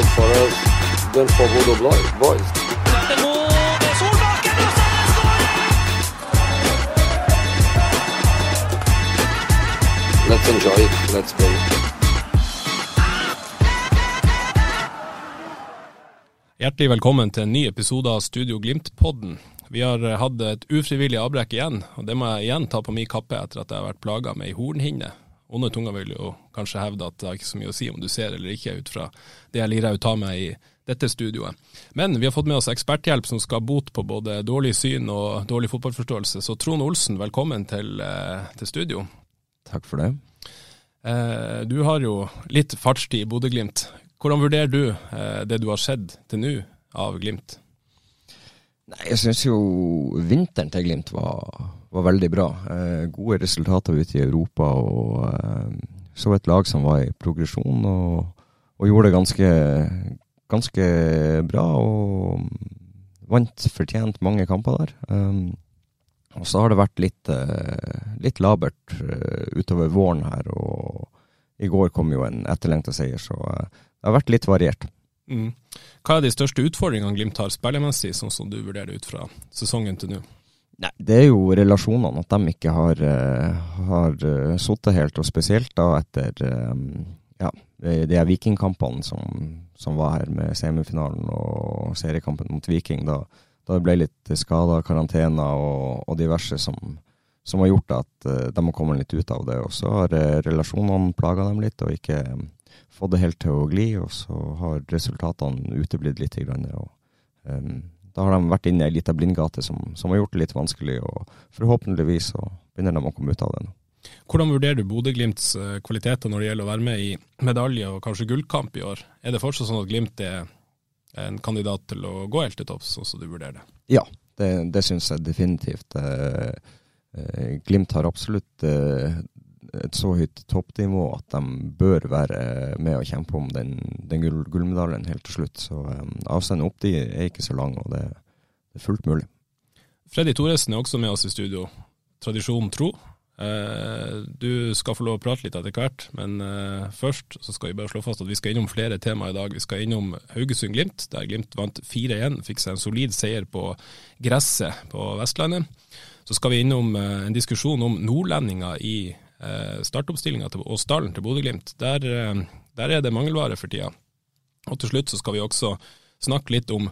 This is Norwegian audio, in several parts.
Er er. Hjertelig velkommen til en ny episode av Studio Glimt-podden. Vi har eh, hatt et ufrivillig avbrekk igjen, og det må jeg igjen ta på min kappe etter at jeg har vært plaga med ei hornhinne. Onde tunger vil jo kanskje hevde at det har ikke så mye å si om du ser eller ikke, ut fra det jeg lirer ut av meg i dette studioet. Men vi har fått med oss eksperthjelp som skal bote på både dårlig syn og dårlig fotballforståelse. Så Trond Olsen, velkommen til, eh, til studio. Takk for det. Eh, Du har jo litt fartstid i Bodø-Glimt. Hvordan vurderer du eh, det du har sett til nå av Glimt? Nei, jeg syns jo vinteren til Glimt var, var veldig bra. Eh, gode resultater ute i Europa og eh, så et lag som var i progresjon og, og gjorde det ganske, ganske bra. Og vant fortjent mange kamper der. Um, og så har det vært litt, eh, litt labert eh, utover våren her, og i går kom jo en etterlengta seier, så eh, det har vært litt variert. Mm. Hva er de største utfordringene Glimt har spillemessig, sånn som du vurderer ut fra sesongen til nå? Nei, det er jo relasjonene, at de ikke har, uh, har uh, sittet helt, og spesielt da etter eh, ja, de her vikingkampene som, som var her med semifinalen og seriekampen mot Viking. Da, da det ble litt skader, karantener og, og diverse som, som har gjort at de har kommet litt ut av det. Og så har relasjonene plaga dem litt, og ikke fått det helt til å gli. Og så har resultatene uteblitt litt. Grann, og, um, da har de vært inne i ei lita blindgate som, som har gjort det litt vanskelig, og forhåpentligvis så begynner de å komme ut av det nå. Hvordan vurderer du Bodø-Glimts eh, kvaliteter når det gjelder å være med i medalje og kanskje gullkamp i år? Er det fortsatt sånn at Glimt er en kandidat til å gå helt til topps, sånn som du vurderer det? Ja, det, det syns jeg definitivt. Eh, eh, Glimt har absolutt et så høyt toppnivå at de bør være med og kjempe om den, den gull, gullmedaljen helt til slutt. Så um, avstanden opp dit er ikke så lang, og det, det er fullt mulig. Freddy Thoresen er også med oss i studio. Tradisjon tro. Uh, du skal få lov å prate litt etter hvert, men uh, først så skal vi bare slå fast at vi skal innom flere tema i dag. Vi skal innom Haugesund-Glimt, der Glimt vant 4-1. Fikk seg en solid seier på gresset på Vestlandet. Så skal vi innom eh, en diskusjon om nordlendinger i startoppstillinga og stallen til Bodø-Glimt. Der, eh, der er det mangelvare for tida. Og til slutt så skal vi også snakke litt om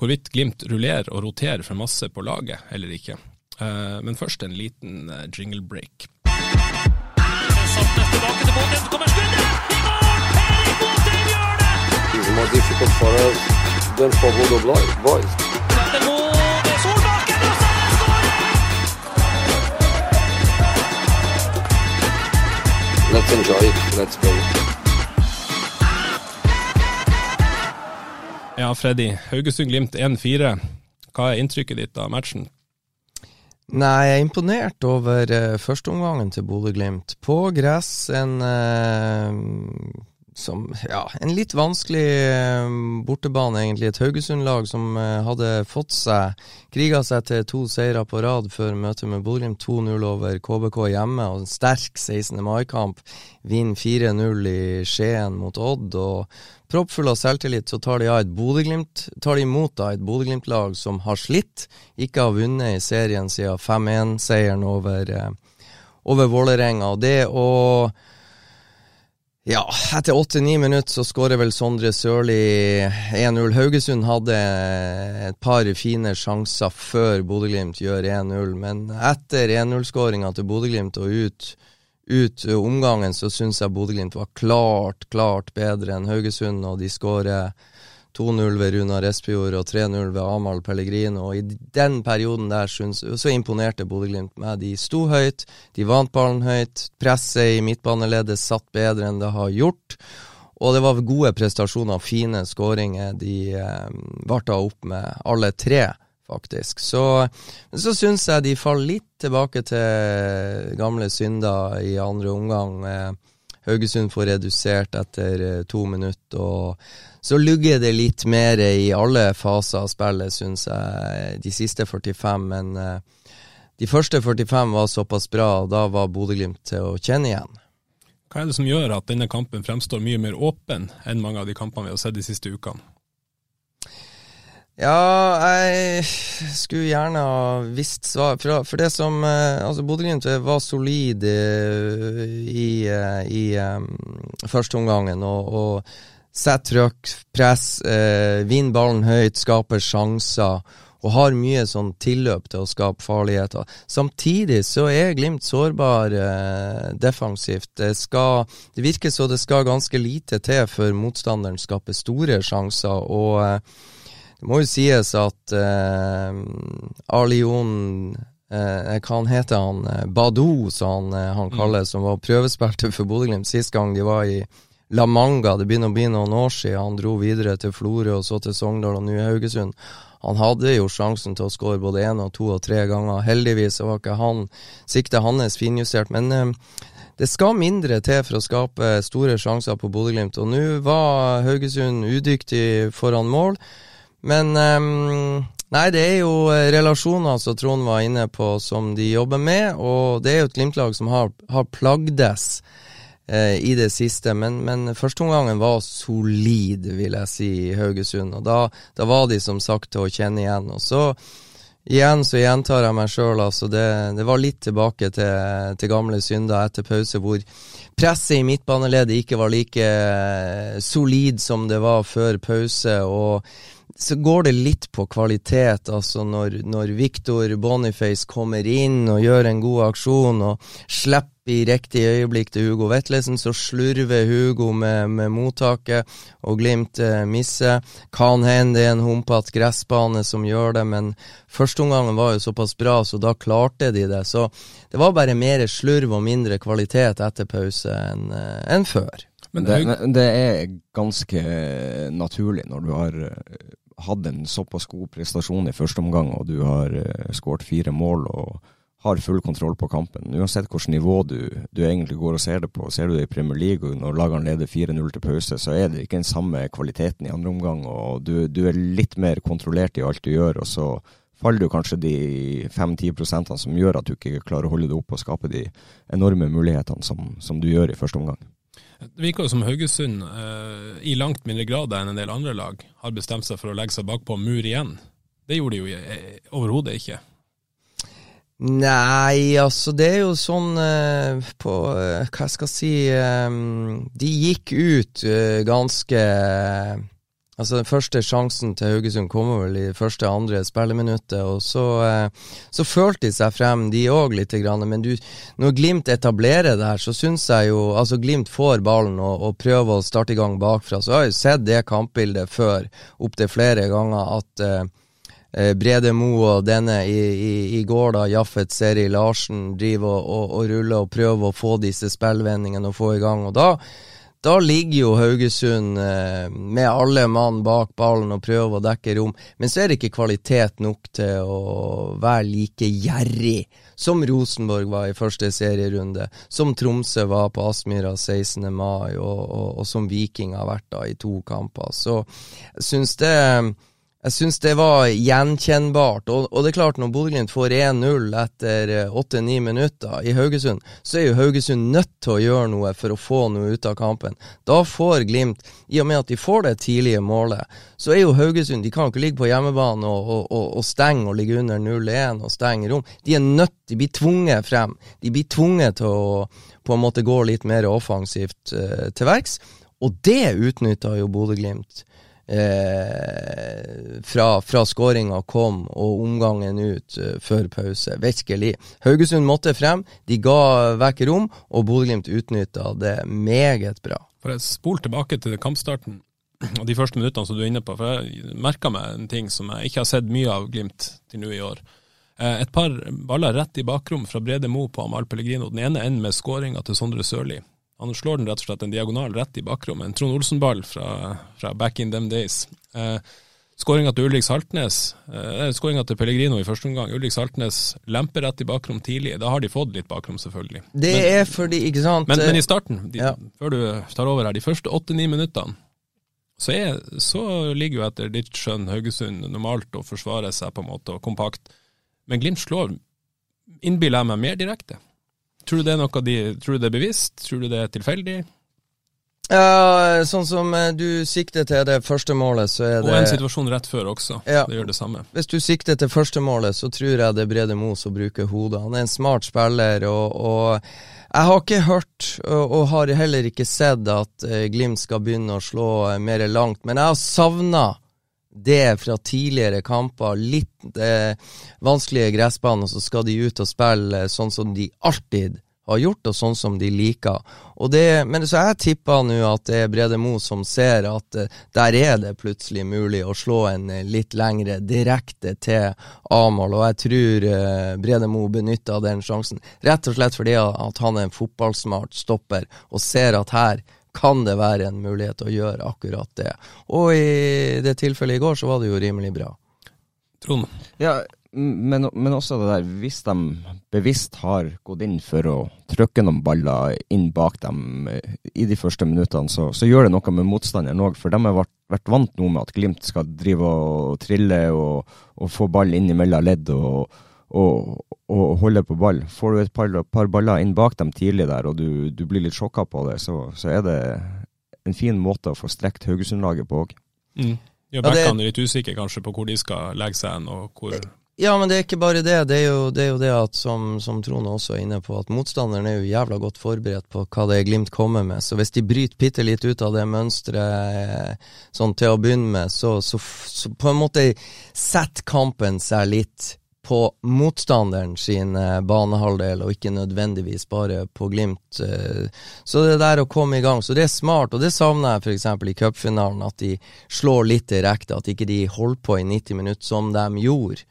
hvorvidt Glimt rullerer og roterer for masse på laget eller ikke. Eh, Men først en liten eh, jingle break. Saltnes tilbake til Bodø, så kommer skuddet! I mål! Erik det! Boys. Let's enjoy it. Let's play. Ja, Freddy. Haugesund-Glimt 1-4. Hva er inntrykket ditt av matchen? Nei, jeg er imponert over uh, førsteomgangen til Bodø-Glimt. På gress, en eh, som Ja, en litt vanskelig eh, bortebane, egentlig. Et Haugesund-lag som eh, hadde fått seg Kriga seg til to seire på rad før møtet med Bodø-Glimt 2-0 over KBK hjemme, og en sterk 16. mai-kamp. Vinner 4-0 i Skien mot Odd. og Proppfull av selvtillit så tar de, tar de imot da et Bodø-Glimt-lag som har slitt, ikke har vunnet i serien siden 5-1-seieren over, eh, over Vålerenga. Det å ja, etter åtte-ni minutter så skårer vel Sondre Sørli 1-0. Haugesund hadde et par fine sjanser før Bodø-Glimt gjør 1-0, men etter 1-0-skåringa til Bodø-Glimt og ut, ut omgangen, så syns jeg Bodø-Glimt var klart, klart bedre enn Haugesund, og de skårer 2-0 ved Runar Espejord og 3-0 ved Amahl Pellegrino. Og I den perioden der syns, så imponerte Bodø-Glimt meg. De sto høyt, de vant ballen høyt. Presset i midtbaneleddet satt bedre enn det har gjort. Og det var gode prestasjoner, fine skåringer. De eh, opp med alle tre, faktisk. Så, så syns jeg de faller litt tilbake til gamle synder i andre omgang. Eh, Haugesund får redusert etter eh, to minutter. og Så lugger det litt mer i alle faser av spillet, syns jeg, de siste 45. Men eh, de første 45 var såpass bra, og da var Bodø-Glimt til å kjenne igjen. Hva er det som gjør at denne kampen fremstår mye mer åpen enn mange av de kampene vi har sett de siste ukene? Ja, jeg skulle gjerne ha visst svar. For, for det som eh, Altså, Bodø-Glimt var solid i, i, eh, i um, førsteomgangen og, og setter trøkk, press, eh, vinner ballen høyt, skaper sjanser og har mye sånn tilløp til å skape farligheter. Samtidig så er Glimt sårbar eh, defensivt. Det, skal, det virker så det skal ganske lite til før motstanderen skaper store sjanser. og eh, det må jo sies at eh, Arlion eh, Hva han heter han? Eh, Badou, som han, eh, han kalles, som var prøvespilte for Bodø-Glimt sist gang de var i La Manga. Det begynner å bli noen år siden. Han dro videre til Florø og så til Sogndal og nå Haugesund. Han hadde jo sjansen til å skåre både én og to og tre ganger. Heldigvis var ikke han siktet hans finjustert. Men eh, det skal mindre til for å skape store sjanser på Bodø-Glimt. Og nå var Haugesund udyktig foran mål. Men um, Nei, det er jo relasjoner som Trond var inne på, som de jobber med. Og det er jo et Glimt-lag som har, har plagdes eh, i det siste. Men, men førsteomgangen var solid, vil jeg si, i Haugesund. Og da, da, var de som sagt til å kjenne igjen. Og så igjen så gjentar jeg meg sjøl, altså. Det, det, var litt tilbake til, til gamle synder etter pause, hvor presset i midtbaneleddet ikke var like eh, solid som det var før pause. og så går det litt på kvalitet. Altså når, når Victor Boniface kommer inn og gjør en god aksjon og slipper i riktig øyeblikk til Hugo Vetlesen, så slurver Hugo med, med mottaket, og Glimt eh, misser. Kan hende det er en humpete gressbane som gjør det, men førsteomgangen var jo såpass bra, så da klarte de det. Så det var bare mer slurv og mindre kvalitet etter pause enn eh, en før. Men det, det, er ganske naturlig når du har hatt en såpass god prestasjon i første omgang, og du har uh, skåret fire mål og har full kontroll på kampen. Uansett hvilket nivå du, du, egentlig går og ser det på. Ser du det i Premier League, og når lagene leder 4-0 til pause, så er det ikke den samme kvaliteten i andre omgang. og du, du, er litt mer kontrollert i alt du gjør. og så faller du kanskje de 5-10 prosentene som gjør at du ikke klarer å holde det opp og skape de enorme mulighetene som, som du gjør i første omgang. Det virker som Haugesund, eh, i langt mindre grad enn en del andre lag, har bestemt seg for å legge seg bakpå mur igjen. Det gjorde de jo eh, overhodet ikke. Nei, altså det er jo sånn eh, på eh, Hva skal jeg si eh, De gikk ut eh, ganske Altså Den første sjansen til Haugesund kommer vel i første andre spilleminuttet, og så, eh, så følte de seg frem, de òg, litt. grann. Men du, når Glimt etablerer det her, så syns jeg jo Altså, Glimt får ballen og, og, prøver å starte i gang bakfra. Så jeg har jo sett det kampbildet før, opptil flere ganger, at eh, eh, Brede Mo og denne i, i, i, går, da, Jaffet Seri Larsen, driver og, og, og ruller og prøver å få disse spillvendingene og få i gang. Og da da ligger jo Haugesund eh, med alle mann bak ballen og prøver å dekke rom, men så er det ikke kvalitet nok til å være like gjerrig som Rosenborg var i første serierunde, som Tromsø var på Aspmyra 16. mai, og, og, og som Viking har vært da i to kamper. Så jeg syns det jeg syns det var gjenkjennbart. Og, og, det er klart, når Bodø-Glimt får 1-0 etter 8-9 eh, minutter i Haugesund, så er jo Haugesund nødt til å gjøre noe for å få noe ut av kampen. Da får Glimt, i og med at de får det tidlige målet, så er jo Haugesund De kan ikke ligge på hjemmebane og, og, og stenge og ligge under 0-1 og stenge rom. De er nødt, de blir tvunget frem. De blir tvunget til å på en måte gå litt mer offensivt uh, til verks, og det utnytta jo Bodø-Glimt eh, fra, fra skåringa kom og omgangen ut eh, før pause. Virkelig. Haugesund måtte frem, de ga vekk rom, og Bodø-Glimt utnytta det meget bra. For jeg spol tilbake til kampstarten. og de første minuttene som du er inne på, for jeg merka meg en ting som jeg ikke har sett mye av Glimt til nå i år. Eh, et par baller rett i bakrom fra Brede Mo på Amahl Pellegrino. Den ene ender med skåringa til Sondre Sørli. Han slår den rett og slett en diagonal rett i bakrommet. En Trond Olsen-ball fra, fra, back in them days. Eh, Skåringa til Ulrik Saltnes, eh, skåringa til Pellegrino i første omgang. Ulrik Saltnes lemper rett i bakrom tidlig. Da har de fått litt bakrom, selvfølgelig. Det men, er fordi, ikke sant Men, men i starten, de, ja. før du tar over her, de første åtte-ni minuttene, så, er, så, ligger jo etter ditt skjønn Haugesund normalt å forsvare seg på en måte, og kompakt. Men Glimt slår, innbiller jeg meg, mer direkte. Tror du det er noe de, tror du det er bevisst? Tror du det er tilfeldig? Ja, sånn som eh, du sikter til det første målet, så er det Og en situasjon rett før også. Ja. Det gjør det samme. Hvis du sikter til første målet, så tror jeg det er Brede Moe som bruker hodet. Han er en smart spiller, og, og jeg har ikke hørt, og, og, har heller ikke sett, at uh, Glimt skal begynne å slå uh, mer langt. Men jeg har savna det fra tidligere kamper. Litt eh, vanskelige gressbaner, så skal de ut og spille sånn som de alltid har gjort, og sånn som de liker. Det, men Så jeg tipper nå at det er Brede Mo som ser at eh, der er det plutselig mulig å slå en uh, litt lengre direkte til A-mål, og jeg tror eh, Brede Mo benytter den sjansen. Rett og slett fordi at han er en fotballsmart stopper, og ser at her kan det være en mulighet å gjøre akkurat det. Og i det tilfellet i går så var det jo rimelig bra. Trond? Ja, men, men, også det der, hvis de bevisst har gått inn for å trykke noen baller inn bak dem eh, i de første minuttene, så, så gjør det noe med motstanderen òg. For de har vært, vært, vant nå med at Glimt skal drive og trille og, og få ball inn imellom ledd og, og, og, holde på ball. Får du et par, par, baller inn bak dem tidlig der, og du, du blir litt sjokka på det, så, så, er det en fin måte å få strekt Haugesund-laget på òg. Mm. Ja, Backene er litt usikre kanskje på hvor de skal legge seg hen, og hvor ja, men det er ikke bare det. Det er jo det, er jo det at, som, som Trond også er inne på, at motstanderen er jo jævla godt forberedt på hva det er Glimt kommer med. Så hvis de bryter bitte litt ut av det mønsteret sånn til å begynne med, så, så, så på en måte setter kampen seg litt på motstanderen sin eh, banehalvdel, og ikke nødvendigvis bare på Glimt. Eh. Så det der å komme i gang, så det er smart, og det savner jeg f.eks. i cupfinalen, at de slår litt direkte, at ikke de holder på i 90 minutter som de gjorde.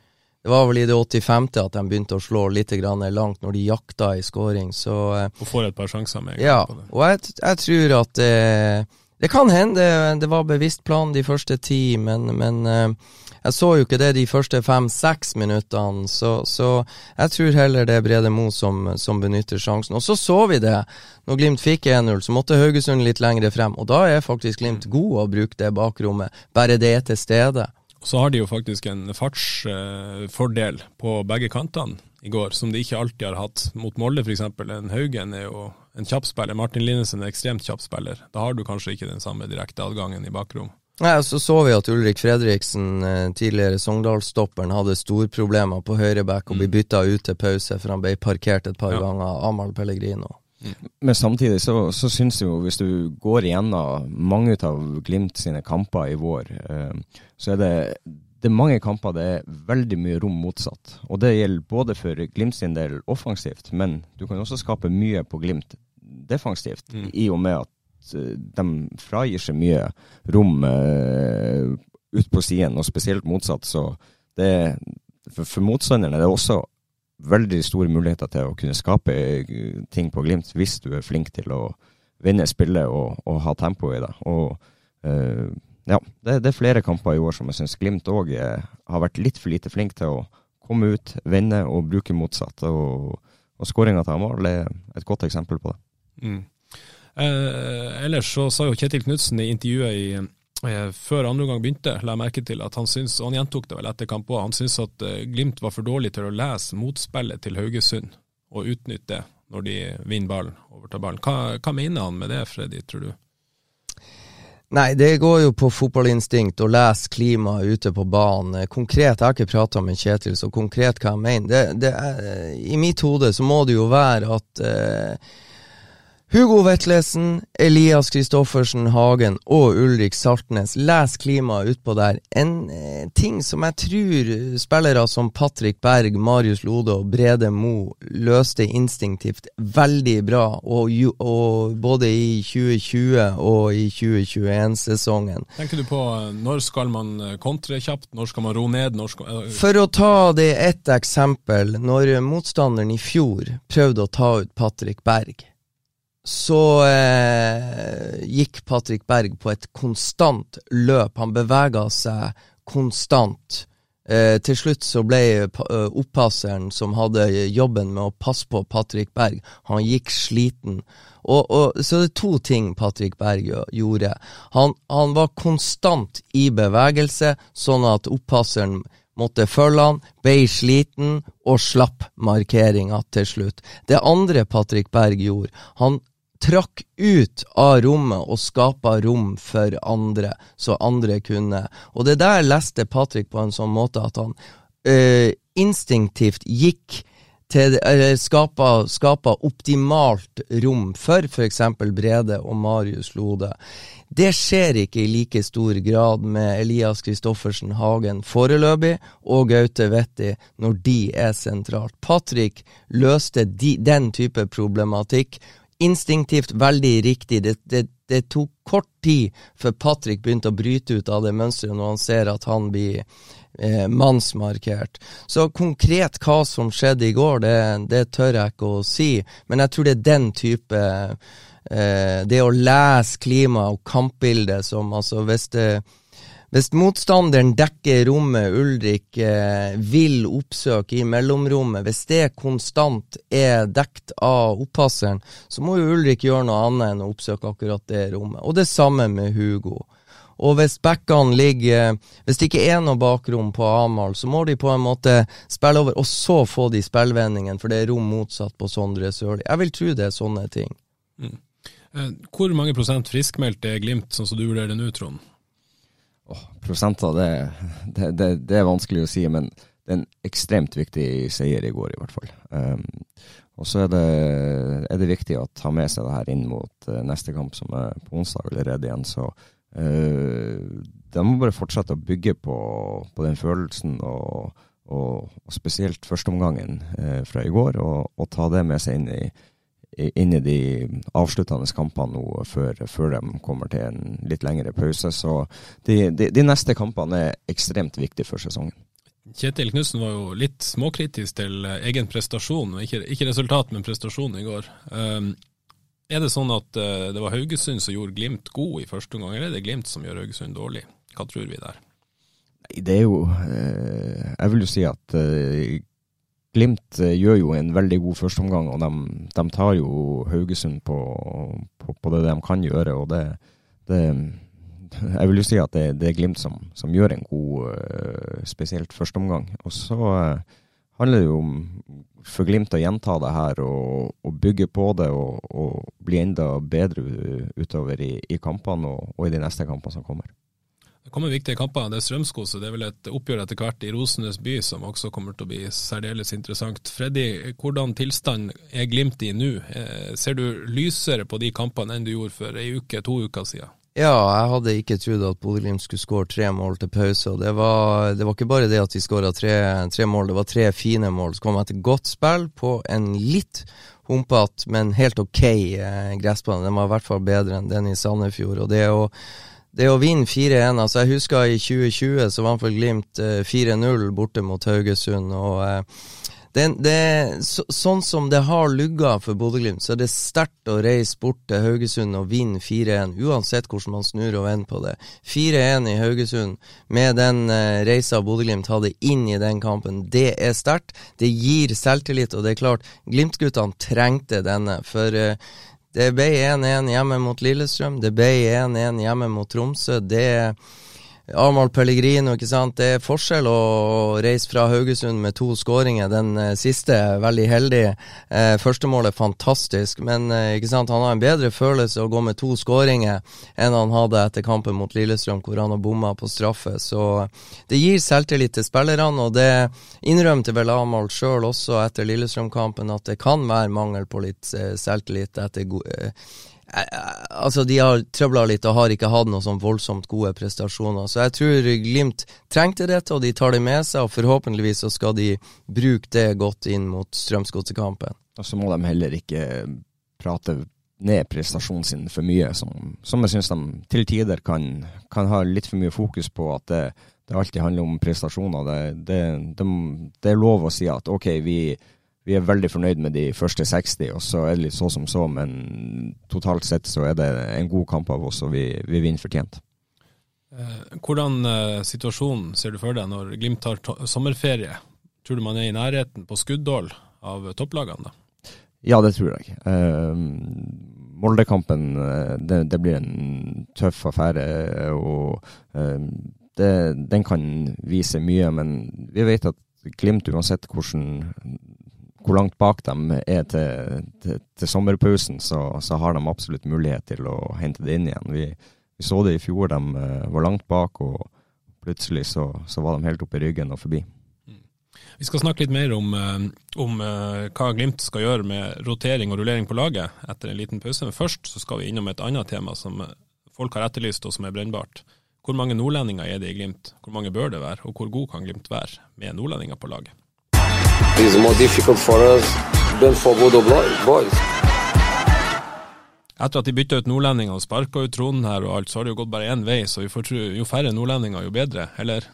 Det var vel i det 85. at de begynte å slå litt langt når de jakta i scoring, så eh, Og får et par sjanser med. Ja, og jeg, jeg, tror at det, det kan hende det, var bevisst plan de første ti, men, men jeg så jo ikke det de første fem-seks minuttene, så, så, jeg tror heller det er Brede Mo som, som, benytter sjansen. Og så så vi det. Når Glimt fikk 1-0, så måtte Haugesund litt lengre frem, og da er faktisk Glimt god å bruke det bakrommet, bare det er til stede. Så har de jo faktisk en fartsfordel eh, på begge kantene i går, som de ikke alltid har hatt. Mot Molde f.eks. En Haugen er jo en kjapp spiller. Martin Linnesen er en ekstremt kjapp spiller. Da har du kanskje ikke den samme direkte adgangen i bakrom. Nei, Så så vi at Ulrik Fredriksen, eh, tidligere Sogndal-stopperen, hadde storproblemer på høyreback og ble mm. bytta ut til pause, for han ble parkert et par ja. ganger av Amahl Pellegrino. Men samtidig så, så syns jeg jo, hvis du går igjennom mange av Glimt sine kamper i vår, eh, så er det, det er mange kamper det er veldig mye rom motsatt. Og det gjelder både for Glimt sin del offensivt, men du kan også skape mye på Glimt defensivt, mm. i og med at de fragir seg mye rom uh, ut på siden, og spesielt motsatt. Så det, for, for motstanderne er det også veldig store muligheter til å kunne skape eh, ting på Glimt, hvis du er flink til å vinne spillet og, og ha tempo i det. Og ja, det, det, er flere kamper i år som jeg syns Glimt òg har vært litt for lite flink til å komme ut, vinne og bruke motsatt. Og, og skåringa til Amahl er et godt eksempel på det. Mm. Eh, ellers så sa jo Kjetil Knutsen i intervjuet i Eh, før andre omgang begynte, la jeg merke til at han syns, og han gjentok det vel etter kamp òg, han syns at eh, Glimt var for dårlig til å lese motspillet til Haugesund og utnytte det når de vinner ballen, overtar ballen. Hva, hva mener han med det, Freddy, tror du? Nei, det går jo på fotballinstinkt å lese klimaet ute på banen. Konkret, jeg har ikke prata med Kjetil, så konkret hva jeg mener. Det, det er, I mitt hode så må det jo være at eh, Hugo Vetlesen, Elias Kristoffersen Hagen og Ulrik Saltnes. Les klimaet utpå der. En eh, ting som jeg tror spillere som Patrick Berg, Marius Lode og Brede Mo løste instinktivt veldig bra, og, og både i 2020 og i 2021-sesongen. Tenker du på eh, når skal man eh, kontre kjapt, når skal man ro ned? Når skal, For å ta det ett eksempel, når motstanderen i fjor prøvde å ta ut Patrick Berg, så eh, gikk Patrick Berg på et konstant løp. Han bevega seg konstant. Eh, til slutt så ble eh, oppasseren som hadde jobben med å passe på Patrick Berg, han gikk sliten. Og, og, så det er to ting Patrick Berg gjorde. Han, han var konstant i bevegelse, sånn at oppasseren måtte følge han, ble sliten og slapp markeringa til slutt. Det andre Patrick Berg gjorde, han trakk ut av rommet og skapa rom for andre, så andre kunne. Og det der leste Patrick på en sånn måte at han øh, instinktivt gikk skapa optimalt rom for f.eks. Brede og Marius Lode. Det skjer ikke i like stor grad med Elias Kristoffersen Hagen foreløpig og Gaute Vetti når de er sentralt. Patrick løste de, den type problematikk instinktivt veldig riktig. Det, det, det tok kort tid før Patrick begynte å bryte ut av det mønsteret når han ser at han blir eh, mannsmarkert. Så konkret hva som skjedde i går, det, det tør jeg ikke å si, men jeg tror det er den type eh, Det å lese klima og kampbildet som altså Hvis det hvis motstanderen dekker rommet Ulrik eh, vil oppsøke i mellomrommet, hvis det konstant er dekt av oppasseren, så må jo Ulrik gjøre noe annet enn å oppsøke akkurat det rommet. Og det samme med Hugo. Og hvis backene ligger Hvis det ikke er noe bakrom på Amahl, så må de på en måte spille over, og så få de spillvendingene, for det er rom motsatt på Sondre Sørli. Jeg vil tro det er sånne ting. Mm. hvor mange prosent friskmeldt er Glimt, sånn som du vurderer det nå, Trond? Åh, prosenter, det, det, det, det er vanskelig å si, men det er en ekstremt viktig seier i går, i hvert fall. Um, og så er er det viktig å ta med seg det her inn mot uh, neste kamp, som er på onsdag allerede igjen. Så uh, de må bare fortsette å bygge på, på den følelsen, og, og, spesielt førsteomgangen uh, fra i går, og, og ta det med seg inn i- inn i de avsluttende kampene nå før, før de kommer til en litt lengre pause. Så de, de, de neste kampene er ekstremt viktige for sesongen. Kjetil Knutsen var jo litt småkritisk til eh, egen prestasjon, ikke, ikke resultat, men prestasjon i går. Um, er det sånn at uh, det var Haugesund som gjorde Glimt god i første omgang, eller er det Glimt som gjør Haugesund dårlig? Hva tror vi der? Det er jo eh, Jeg vil jo si at Glimt eh, gjør jo en veldig god førsteomgang, og de, de tar jo Haugesund på, på, på det de kan gjøre. og det, det jeg vil jo si at det, det er Glimt som, som gjør en god, eh, spesielt førsteomgang. Og så eh, handler det jo om for Glimt å gjenta det her og, og bygge på det og, og bli enda bedre utover i, i kampene og, og i de neste kampene som kommer. Det kommer viktige kamper. Det er Strømskog, det er vel et oppgjør etter hvert i Rosenes by som også kommer til å bli særdeles interessant. Freddy, hvordan tilstand er Glimt i nå? Eh, Ser du lysere på de kampene enn du gjorde for ei uke, to uker siden? Ja, jeg hadde ikke trodd at Bodø-Glimt skulle skåre tre mål til pause. og Det var, det var ikke bare det at de skåra tre, tre mål, det var tre fine mål. Så kom jeg til godt spill på en litt humpete, men helt ok eh, gressbane. Den var i hvert fall bedre enn den i Sandefjord. og det å det å vinne 4-1 altså Jeg husker i 2020 så vant for Glimt eh, 4-0 borte mot Haugesund. og eh, det, det, så, sånn som det har lugga for Bodø-Glimt, så er det sterkt å reise bort til Haugesund og vinne 4-1, uansett hvordan man snur og vender på det. 4-1 i Haugesund med den eh, reisa Bodø-Glimt hadde inn i den kampen, det er sterkt. Det gir selvtillit, og det er klart, Glimt-guttene trengte denne. For eh, det ble 1-1 hjemme mot Lillestrøm, det ble 1-1 hjemme mot Tromsø. Det Armal Pellegrino, ikke sant. Det er forskjell å reise fra Haugesund med to skåringer. Den eh, siste er veldig heldig. Eh, Førstemålet fantastisk, men eh, ikke sant, han har en bedre følelse å gå med to skåringer enn han hadde etter kampen mot Lillestrøm, hvor han har bomma på straffe. Så det gir selvtillit til spillerne, og det innrømte vel Amahl sjøl også etter Lillestrøm-kampen, at det kan være mangel på litt eh, selvtillit etter Altså, de har trøbla litt og har ikke hatt noen sånn voldsomt gode prestasjoner. Så jeg tror Glimt trengte dette, og de tar det med seg. Og forhåpentligvis så skal de bruke det godt inn mot Strømsgodsekampen. Og så må de heller ikke prate ned prestasjonen sin for mye, som, som jeg syns de til tider kan, kan, ha litt for mye fokus på at det, det alltid handler om prestasjoner. Det, det, det, er lov å si at ok, vi vi er veldig fornøyd med de første 60, og så er det litt så som så, men totalt sett så er det en god kamp av oss, og vi, vi vinner fortjent. Eh, hvordan eh, situasjonen ser du for deg når Glimt tar sommerferie? Tror du man er i nærheten på skuddål av topplagene? da? Ja, det tror jeg. Eh, Moldekampen det, det, blir en tøff affære. og eh, det, Den kan vise mye, men vi vet at Glimt, uansett hvordan hvor langt bak de er til, til, til sommerpausen, så, så, har de absolutt mulighet til å hente det inn igjen. Vi, vi så det i fjor, de uh, var langt bak, og plutselig så, så, var de helt oppe i ryggen og forbi. Mm. Vi skal snakke litt mer om, eh, om uh, hva Glimt skal gjøre med rotering og rullering på laget etter en liten pause. Men først så skal vi innom et annet tema som folk har etterlyst, og som er brennbart. Hvor mange nordlendinger er det i Glimt? Hvor mange bør det være, og hvor god kan Glimt være med nordlendinger på laget? It's more difficult for us than for Bodø boys. Etter at de bytta ut nordlendinger og sparka ut Trond her og alt, så har det jo gått bare én vei, så vi får tro jo færre nordlendinger, jo bedre. Eller,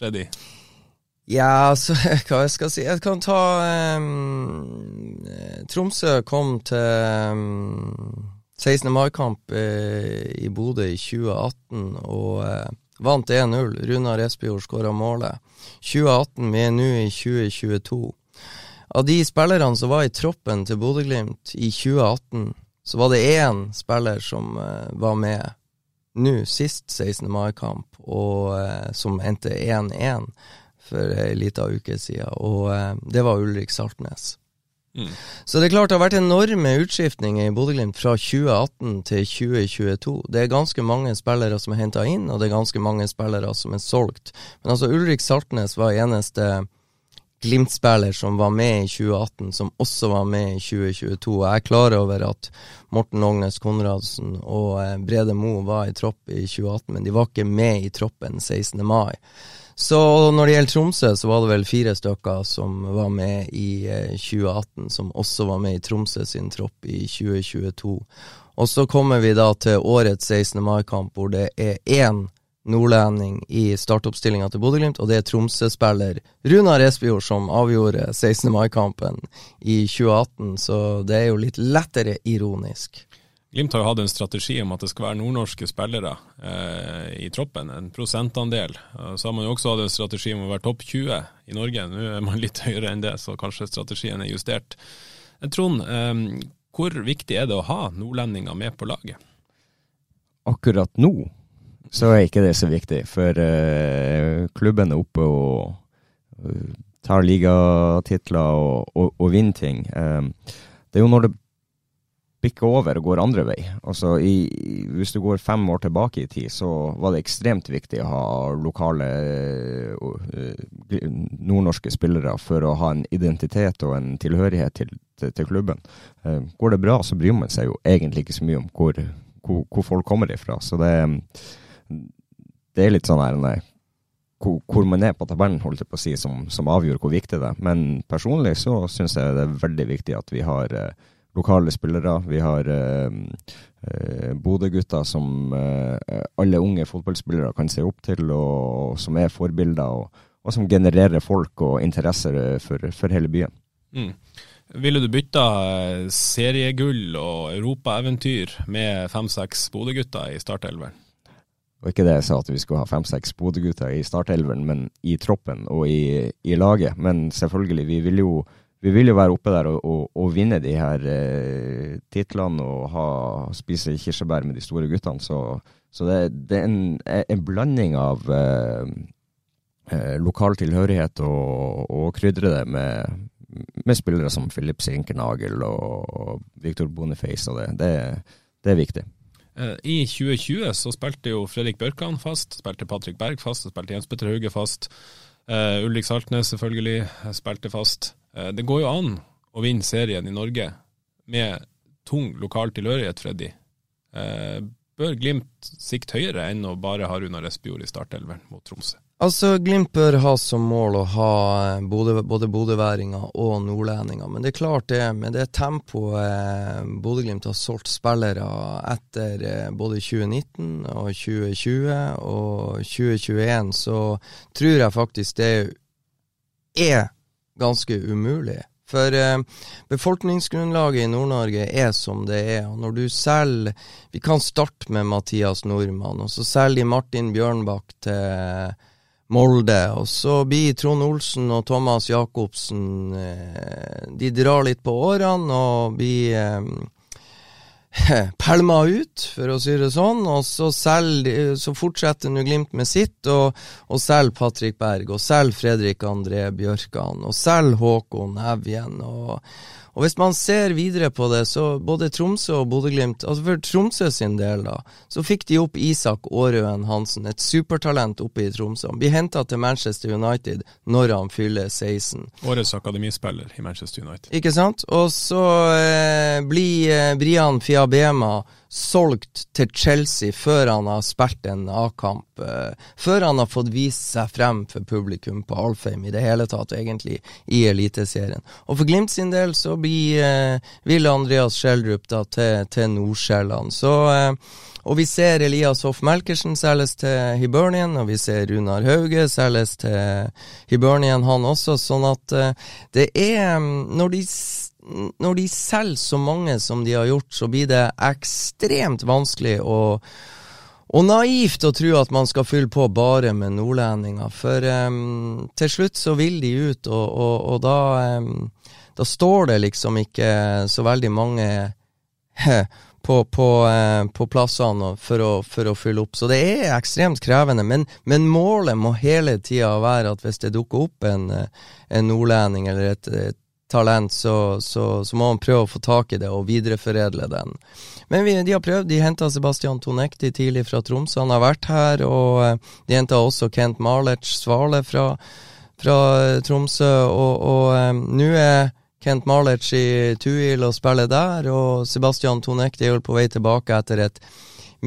Freddy? Ja, altså, hva jeg skal si Jeg kan ta um, Tromsø kom til um, 16. mai-kamp uh, i Bodø i 2018 og uh, vant 1-0. Runar Espejord skåra målet. 2018, vi er nå i 2022. Av de spillerne som var i troppen til Bodø-Glimt i 2018, så var det én spiller som uh, var med nå sist 16. mai-kamp, og uh, som endte 1-1 for ei lita uke siden, og uh, det var Ulrik Saltnes. Mm. Så det er klart det har vært enorme utskiftninger i Bodø-Glimt fra 2018 til 2022. Det er ganske mange spillere som er henta inn, og det er ganske mange spillere som er solgt. Men altså Ulrik Saltnes var eneste Glimt-spiller som var med i 2018, som også var med i 2022. Og jeg er klar over at Morten Ognes Konradsen og eh, Brede Moe var i tropp i 2018, men de var ikke med i troppen 16. mai. Så når det gjelder Tromsø, så var det vel fire stykker som var med i 2018, eh, som også var med i Tromsø sin tropp i 2022. Og så kommer vi da til årets 16. mai-kamp, hvor det er én nordlending i startoppstillinga til Bodø-Glimt, og det er Tromsø-spiller Runar Espejord som avgjorde 16. mai-kampen i 2018, så det er jo litt lettere ironisk. Glimt har jo hatt en strategi om at det skal være nordnorske spillere eh, i troppen, en prosentandel. Så har man jo også hatt en strategi om å være topp 20 i Norge. Nå er man litt høyere enn det, så kanskje strategien er justert. Eh, Trond, eh, hvor viktig er det å ha nordlendinger med på laget? Akkurat nå så er ikke det så viktig, for eh, klubben er oppe og uh, tar ligatitler og, og, og vinner ting. Uh, det er jo når det bikker over og går andre vei. Altså i, hvis du går fem år tilbake i tid, så var det ekstremt viktig å ha lokale uh, nordnorske spillere for å ha en identitet og en tilhørighet til, til, til klubben. Uh, går det bra, så bryr man seg jo egentlig ikke så mye om hvor, hvor, hvor folk kommer ifra. Så det, det er litt sånn her nei, hvor, man er på tabellen, holdt jeg på å si, som, som avgjør hvor viktig det er. Men personlig så syns jeg det er veldig viktig at vi har uh, lokale spillere. Vi har eh, eh, Bodø-gutter som eh, alle unge fotballspillere kan se opp til, og, som er forbilder, og, og, som genererer folk og interesser for, for hele byen. Mm. Ville du bytta eh, seriegull og europaeventyr med fem-seks Bodø-gutter i startelveren? Og ikke det jeg sa at vi skulle ha fem-seks Bodø-gutter i startelveren, men i troppen og i, i, laget. Men selvfølgelig, vi vil jo vi vil jo være oppe der og, og, og vinne de her eh, titlene og ha, spise kirsebær med de store guttene. Så, Så det, det er en, en, blanding av eh, eh, lokal tilhørighet og, og krydre det med, med, spillere som Philip Sinkernagel og Victor Boniface. og det, det, det er viktig. Eh, I 2020 så spilte jo Fredrik Børkan fast, spilte Patrick Berg fast, spilte Jens Petter Hauge fast. Uh, Ulrik Saltnes selvfølgelig spilte fast. Uh, det går jo an å vinne serien i Norge med tung lokal tilhørighet, Freddy. Uh, bør Glimt sikte høyere enn å bare ha Runar Espejord i startelveren mot Tromsø? Altså, Glimt bør ha som mål å ha eh, både, både bodøværinger og nordlendinger. Men det er klart det, med det tempoet eh, Bodø-Glimt har solgt spillere etter eh, både 2019 og 2020 og 2021, så tror jeg faktisk det er ganske umulig. For eh, befolkningsgrunnlaget i Nord-Norge er som det er. og Når du selger Vi kan starte med Mathias Nordmann, og så selger de Martin Bjørnbakk til Molde. Og så blir Trond Olsen og Thomas Jacobsen eh, De drar litt på årene og blir eh, pælma ut, for å si det sånn. Og så, selger, så fortsetter nå Glimt med sitt, og, og selger Patrick Berg, og selger Fredrik André Bjørkan, og selger Håkon Evjen. og og hvis man ser videre på det, så både Tromsø og Bodø-Glimt altså For Tromsø sin del, da, så fikk de opp Isak Aarøen Hansen, et supertalent oppe i Tromsø. Han blir henta til Manchester United når han fyller 16. Årets akademispiller i Manchester United. Ikke sant? Og så eh, blir eh, Brian Fiabema solgt til Chelsea før han har spilt en A-kamp. Uh, før han har fått vist seg frem for publikum på Alfheim i det hele tatt, egentlig, i Eliteserien. Og for Glimt sin del så blir uh, vil Andreas Schjelderup da til, til Nordsjælland. Så uh, og vi ser Elias Hoff Melkersen selges til Hibernian, og vi ser Runar Hauge selges til Hibernian, han også. Sånn at det er Når de når de selger så mange som de har gjort, så blir det ekstremt vanskelig og, og naivt å tro at man skal fylle på bare med nordlendinger. For um, til slutt så vil de ut, og, og, og da, um, da, står det liksom ikke så veldig mange på, på, uh, på plassene for å, for å, fylle opp. Så det er ekstremt krevende. Men, men målet må hele tida være at hvis det dukker opp en, en nordlending eller et, et talent, så, så, så, må man prøve å få tak i det og videreforedle den. Men vi, de har prøvd. De henta Sebastian Tonekti tidlig fra Tromsø. Han har vært her. Og eh, de henta også Kent Marlertz Svale fra, fra eh, Tromsø. Og, og um, nå er Kent Marlertz i Tuil og spiller der, og Sebastian Tonekti er på vei tilbake etter et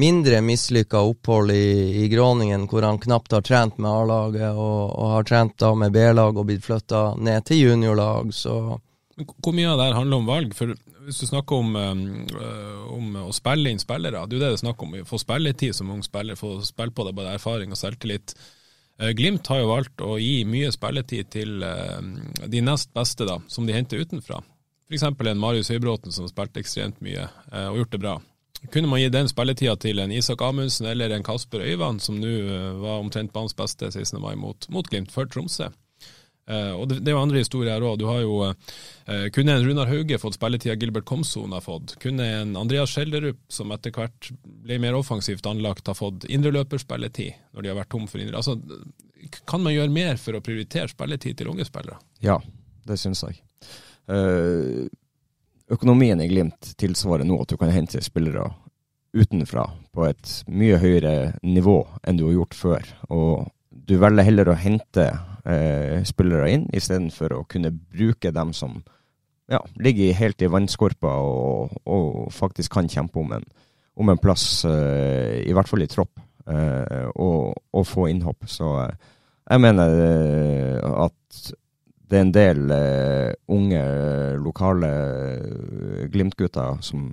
mindre mislykka opphold i, i Gråningen, hvor han knapt har trent med A-laget, og, og, har trent da med B-lag og blitt flytta ned til juniorlag, så Hvor mye av det her handler om valg? For hvis du snakker om, um, om å spille inn spillere, det er jo det det er snakk om. Få spilletid som ung spiller, få spille på deg både erfaring og selvtillit. Uh, Glimt har jo valgt å gi mye spilletid til uh, de nest beste, da, som de henter utenfra. F.eks. en Marius Høybråten som har spilt ekstremt mye uh, og gjort det bra. Kunne man gi den spilletida til en Isak Amundsen eller en Kasper Øyvand, som nå eh, var omtrent banens beste 16. mai mot, mot Glimt, for Tromsø? Uh, og det, det, er jo andre historier her òg. Du har jo uh, Kunne en Runar Hauge fått spilletida Gilbert Komson har fått? Kunne en Andreas Skjelderup, som etter hvert ble mer offensivt anlagt, ha fått indreløperspilletid når de har vært tom for indre... Altså, kan man gjøre mer for å prioritere spilletid til unge spillere? Ja, det syns jeg. Uh, økonomien i Glimt tilsvarer nå at du kan hente spillere utenfra på et mye høyere nivå enn du har gjort før. Og du velger heller å hente eh, spillere inn istedenfor å kunne bruke dem som ja, ligger helt i vannskorpa og, og, faktisk kan kjempe om en, om en plass, eh, i hvert fall i tropp, eh, og, og, få innhopp. Så eh, jeg mener eh, at det er en del uh, unge, lokale uh, Glimt-gutter som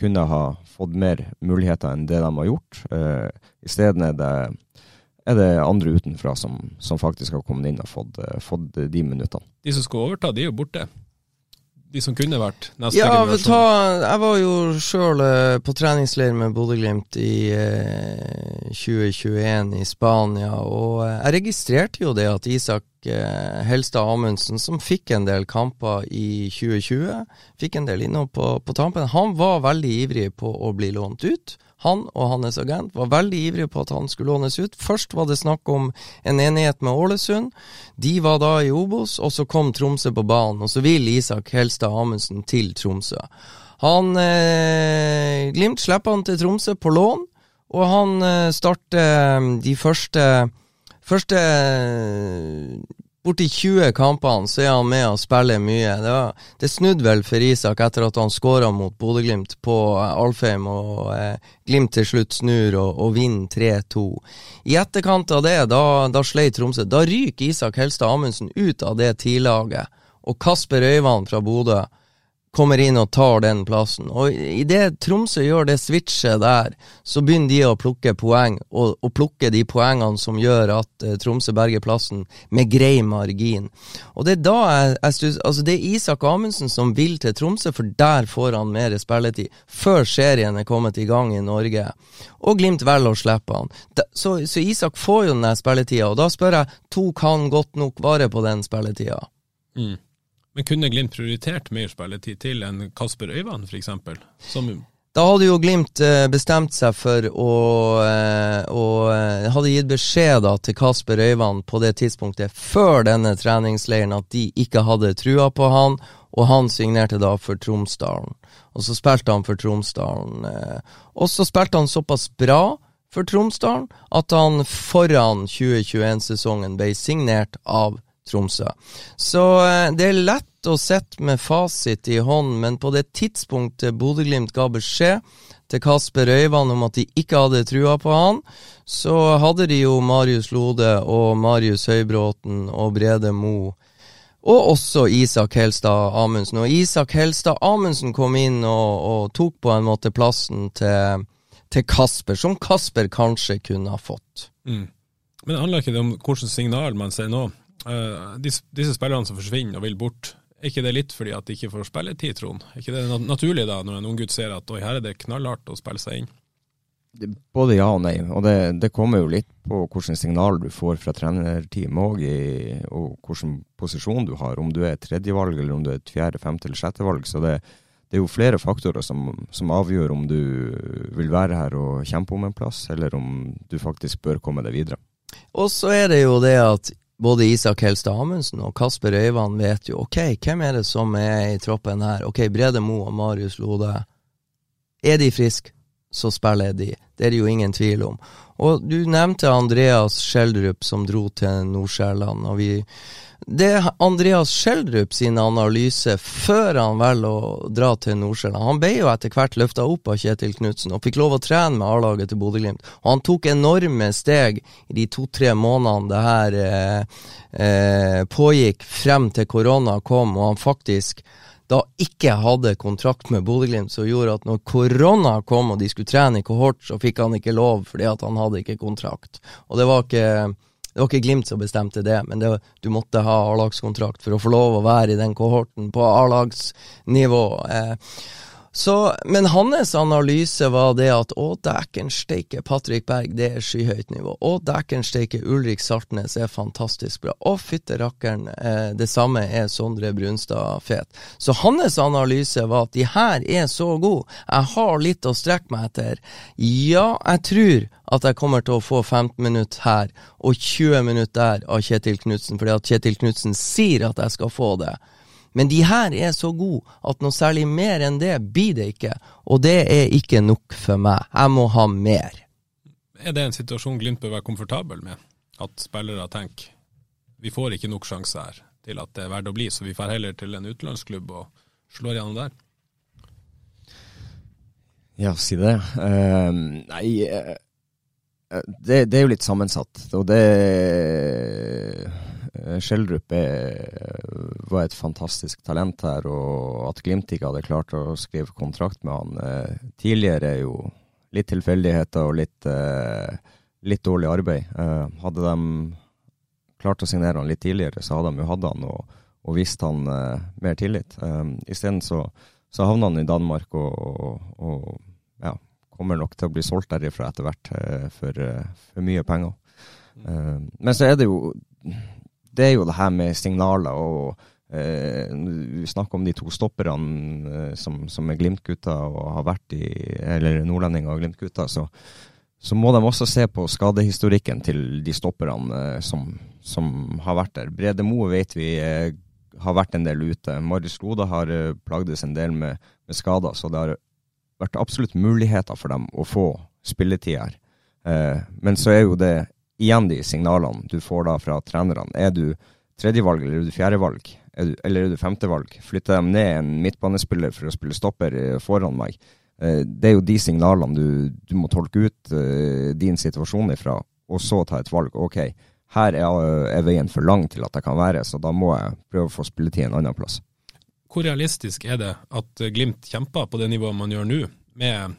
kunne ha fått mer muligheter enn det de har gjort. Uh, Isteden er det, er det andre utenfra som, som, faktisk har kommet inn og fått, fått, de minuttene. De som skal overta, de er jo borte. De som kunne vært neste ja. Ta, jeg var jo sjøl på treningsleir med Bodø-Glimt i 2021 i Spania, og jeg registrerte jo det at Isak eh, Helstad Amundsen, som fikk en del kamper i 2020. Fikk en del innhold på, på tampen. Han var veldig ivrig på å bli lånt ut. Han og hans agent var veldig ivrige på at han skulle lånes ut. Først var det snakk om en enighet med Ålesund. De var da i Obos, og så kom Tromsø på banen. Og så vil Isak Helstad Amundsen til Tromsø. Han eh, Glimt slipper han til Tromsø på lån, og han eh, starter de første Første borti 20 kampene så er han med og spiller mye. Det, var, det snudde vel for Isak etter at han skåra mot Bodø-Glimt på eh, Alfheim, og eh, Glimt til slutt snur og, og vinner 3-2. I etterkant av det, da, da sleit Tromsø. Da ryker Isak Helstad Amundsen ut av det tidlaget, og Kasper Øyvand fra Bodø kommer inn og tar den plassen. Og idet Tromsø gjør det switchet der, så begynner de å plukke poeng, og, og plukke de poengene som gjør at eh, Tromsø berger plassen med grei margin. Og det er da jeg, jeg synes, altså det er Isak Amundsen som vil til Tromsø, for der får han mer spilletid. Før serien er kommet i gang i Norge. Og Glimt velger å slippe han. Da, så, så, Isak får jo den spilletida, og da spør jeg, tok han godt nok vare på den spilletida? Mm. Men kunne Glimt prioritert mer spilletid til enn Kasper Øyvand, f.eks.? Da hadde jo Glimt eh, bestemt seg for å, eh, å eh, Hadde gitt beskjed da til Kasper Øyvand på det tidspunktet, før denne treningsleiren, at de ikke hadde trua på han, og han signerte da for Tromsdalen. Og så spilte han for Tromsdalen. Og så spilte han såpass bra for Tromsdalen at han foran 2021-sesongen ble signert av Tromsø. Så eh, det er lett å sette med fasit i hånd, men på det tidspunktet Bodø-Glimt ga beskjed til Kasper Røyvann om at de ikke hadde trua på han, så hadde de jo Marius Lode og Marius Høybråten og Brede Mo. Og også Isak Helstad Amundsen. Og Isak Helstad Amundsen kom inn og, og tok på en måte plassen til, til, Kasper, som Kasper kanskje kunne ha fått. Mm. Men det handler ikke om hvilket signal man ser nå? Uh, disse, disse, spillerne som forsvinner og vil bort, er ikke det litt fordi at de ikke får spilletid, Trond? Er ikke det naturlig da, når en ung gutt ser at oi, her er det knallhardt å spille seg inn? Både ja og nei, og det, det kommer jo litt på hvilke signal du får fra trenerteamet òg, og hvilken posisjon du har. Om du er tredjevalg, eller om du er et fjerde, femte eller sjette valg. Så det, det, er jo flere faktorer som, som, avgjør om du vil være her og kjempe om en plass, eller om du faktisk bør komme deg videre. Og så er det jo det at både Isak Helstad Amundsen og Kasper Øyvand vet jo ok, hvem er det som er i troppen her. Ok, Brede Mo og Marius Lode. Er de friske, så spiller de. Det er det jo ingen tvil om. Og du nevnte Andreas Schjelderup som dro til Nord-Sjælland. det er Andreas Schjelderup sin analyse før han velger å dra til Nordsjælland. Han ble jo etter hvert løfta opp av Kjetil Knutsen og fikk lov å trene med A-laget til Bodø-Glimt. Og han tok enorme steg i de to-tre månedene det her eh, eh, pågikk frem til korona kom, og han faktisk da ikke hadde kontrakt med Bodø-Glimt, som gjorde at når korona kom og de skulle trene i kohort, så fikk han ikke lov fordi at han hadde ikke kontrakt. Og det var ikke det var ikke Glimt som bestemte det, men det, du måtte ha A-lagskontrakt for å få lov å være i den kohorten på A-lagsnivå. Eh, så, men hans analyse var det at å, dæken steike Patrick Berg, det er skyhøyt nivå. Å, dæken steike Ulrik Saltnes er fantastisk bra. Å, fytte rakkeren, eh, det samme er Sondre Brunstad Fet. Så hans analyse var at de her er så gode, jeg har litt å strekke meg etter. Ja, jeg tror at jeg kommer til å få 15 minutter her og 20 minutter der av Kjetil Knutsen, fordi at Kjetil Knutsen sier at jeg skal få det. Men de her er så gode at noe særlig mer enn det blir det ikke. Og det er ikke nok for meg. Jeg må ha mer. Er det en situasjon Glimt bør være komfortabel med? At spillere tenker vi får ikke nok sjanser her til at det er verdt å bli, så vi får heller til en utenlandsklubb og slår gjennom der? Ja, si det. Uh, nei, uh, det, det, er jo litt sammensatt. Og det Skjeldrup var et fantastisk talent her, og at Glimt ikke hadde klart å skrive kontrakt med han eh, tidligere, er jo litt tilfeldigheter og litt, eh, litt dårlig arbeid. hadde de klart å signere han litt tidligere, så hadde de jo hatt han og, og vist han mer tillit. Isteden så, så havna han i Danmark og, og, og ja, kommer nok til å bli solgt derifra etter hvert for, for mye penger. Men så er det jo det er jo det her med signaler og eh, Vi snakker om de to stopperne eh, som, som er Glimt-gutter og har vært i Eller nordlendinger og Glimt-gutter. Så, så må de også se på skadehistorikken til de stopperne eh, som, som har vært der. Brede Moe vet vi eh, har vært en del ute. Marius Lode har eh, plagdes en del med, med skader, så det har vært absolutt muligheter for dem å få spilletid her. Eh, men så er jo det igjen de signalene du får da fra trenerne. Er du tredjevalg eller er du fjerdevalg? Eller er du femtevalg? Flytter dem ned en midtbanespiller for å spille stopper eh, foran meg? Eh, det er jo de signalene du, du må tolke ut uh, din situasjon ifra, og så ta et valg. Ok, her er, er, veien for lang til at jeg kan være, så da må jeg prøve å få spilletid en annen plass. Hvor realistisk er det at Glimt kjemper på det nivået man gjør nå, med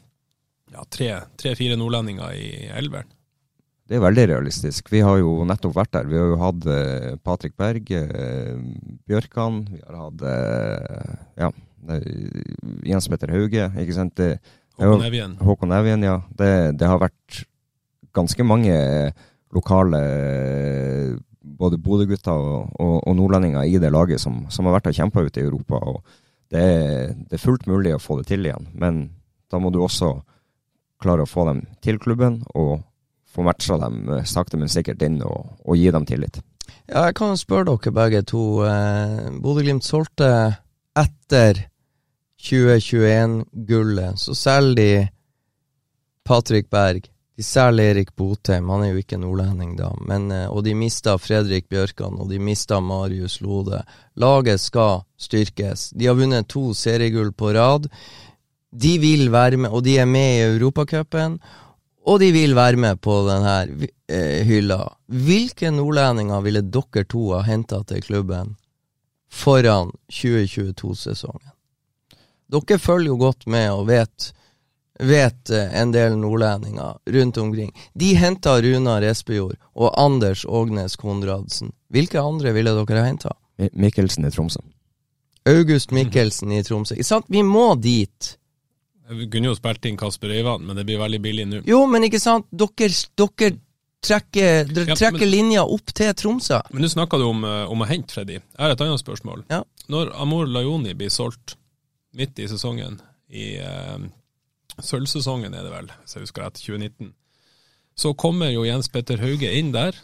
ja, tre-fire nordlendinger i elveren? Det er veldig realistisk. Vi har jo nettopp vært der. Vi har jo hatt eh, Patrick Berg, eh, Bjørkan, vi har hatt eh, ja, Jens Petter Hauge. ikke sant? Det, Håkon Evjen. Håkon Evjen, ja. Det, det, har vært ganske mange lokale både Bodø-gutter og, og, og, nordlendinger i det laget som, som har vært og kjempa ute i Europa. og det, det, er fullt mulig å få det til igjen, men da må du også klare å få dem til klubben og få matcha dem eh, sakte, men sikkert inn og, og, gi dem tillit. Ja, jeg kan spørre dere begge to. Eh, Bodø-Glimt solgte etter 2021-gullet, så selger de Patrick Berg. De selger Erik Botheim, han er jo ikke nordlending da, men, eh, og de mista Fredrik Bjørkan, og de mista Marius Lode. Laget skal styrkes. De har vunnet to seriegull på rad. De vil være med, og de er med i Europacupen. Og de vil være med på denne eh, hylla. Hvilke nordlendinger ville dere to ha henta til klubben foran 2022-sesongen? Dere følger jo godt med og vet, vet eh, en del nordlendinger rundt omkring. De henta Runar Espejord og Anders Ågnes Konradsen. Hvilke andre ville dere ha henta? Mikkelsen i Tromsø. August Mikkelsen i Tromsø. Vi må dit. Vi kunne jo spilt inn Kasper Øyvand, men det blir veldig billig nå. Jo, men ikke sant. Dere, dere trekker, dere ja, trekker men, linja opp til Tromsø. Men nå snakka du om, eh, om, å hente Freddy. Jeg har et annet spørsmål. Ja. Når Amor Lajoni blir solgt midt i sesongen, i uh, sølvsesongen er det vel, hvis jeg husker rett, 2019, så kommer jo Jens Petter Hauge inn der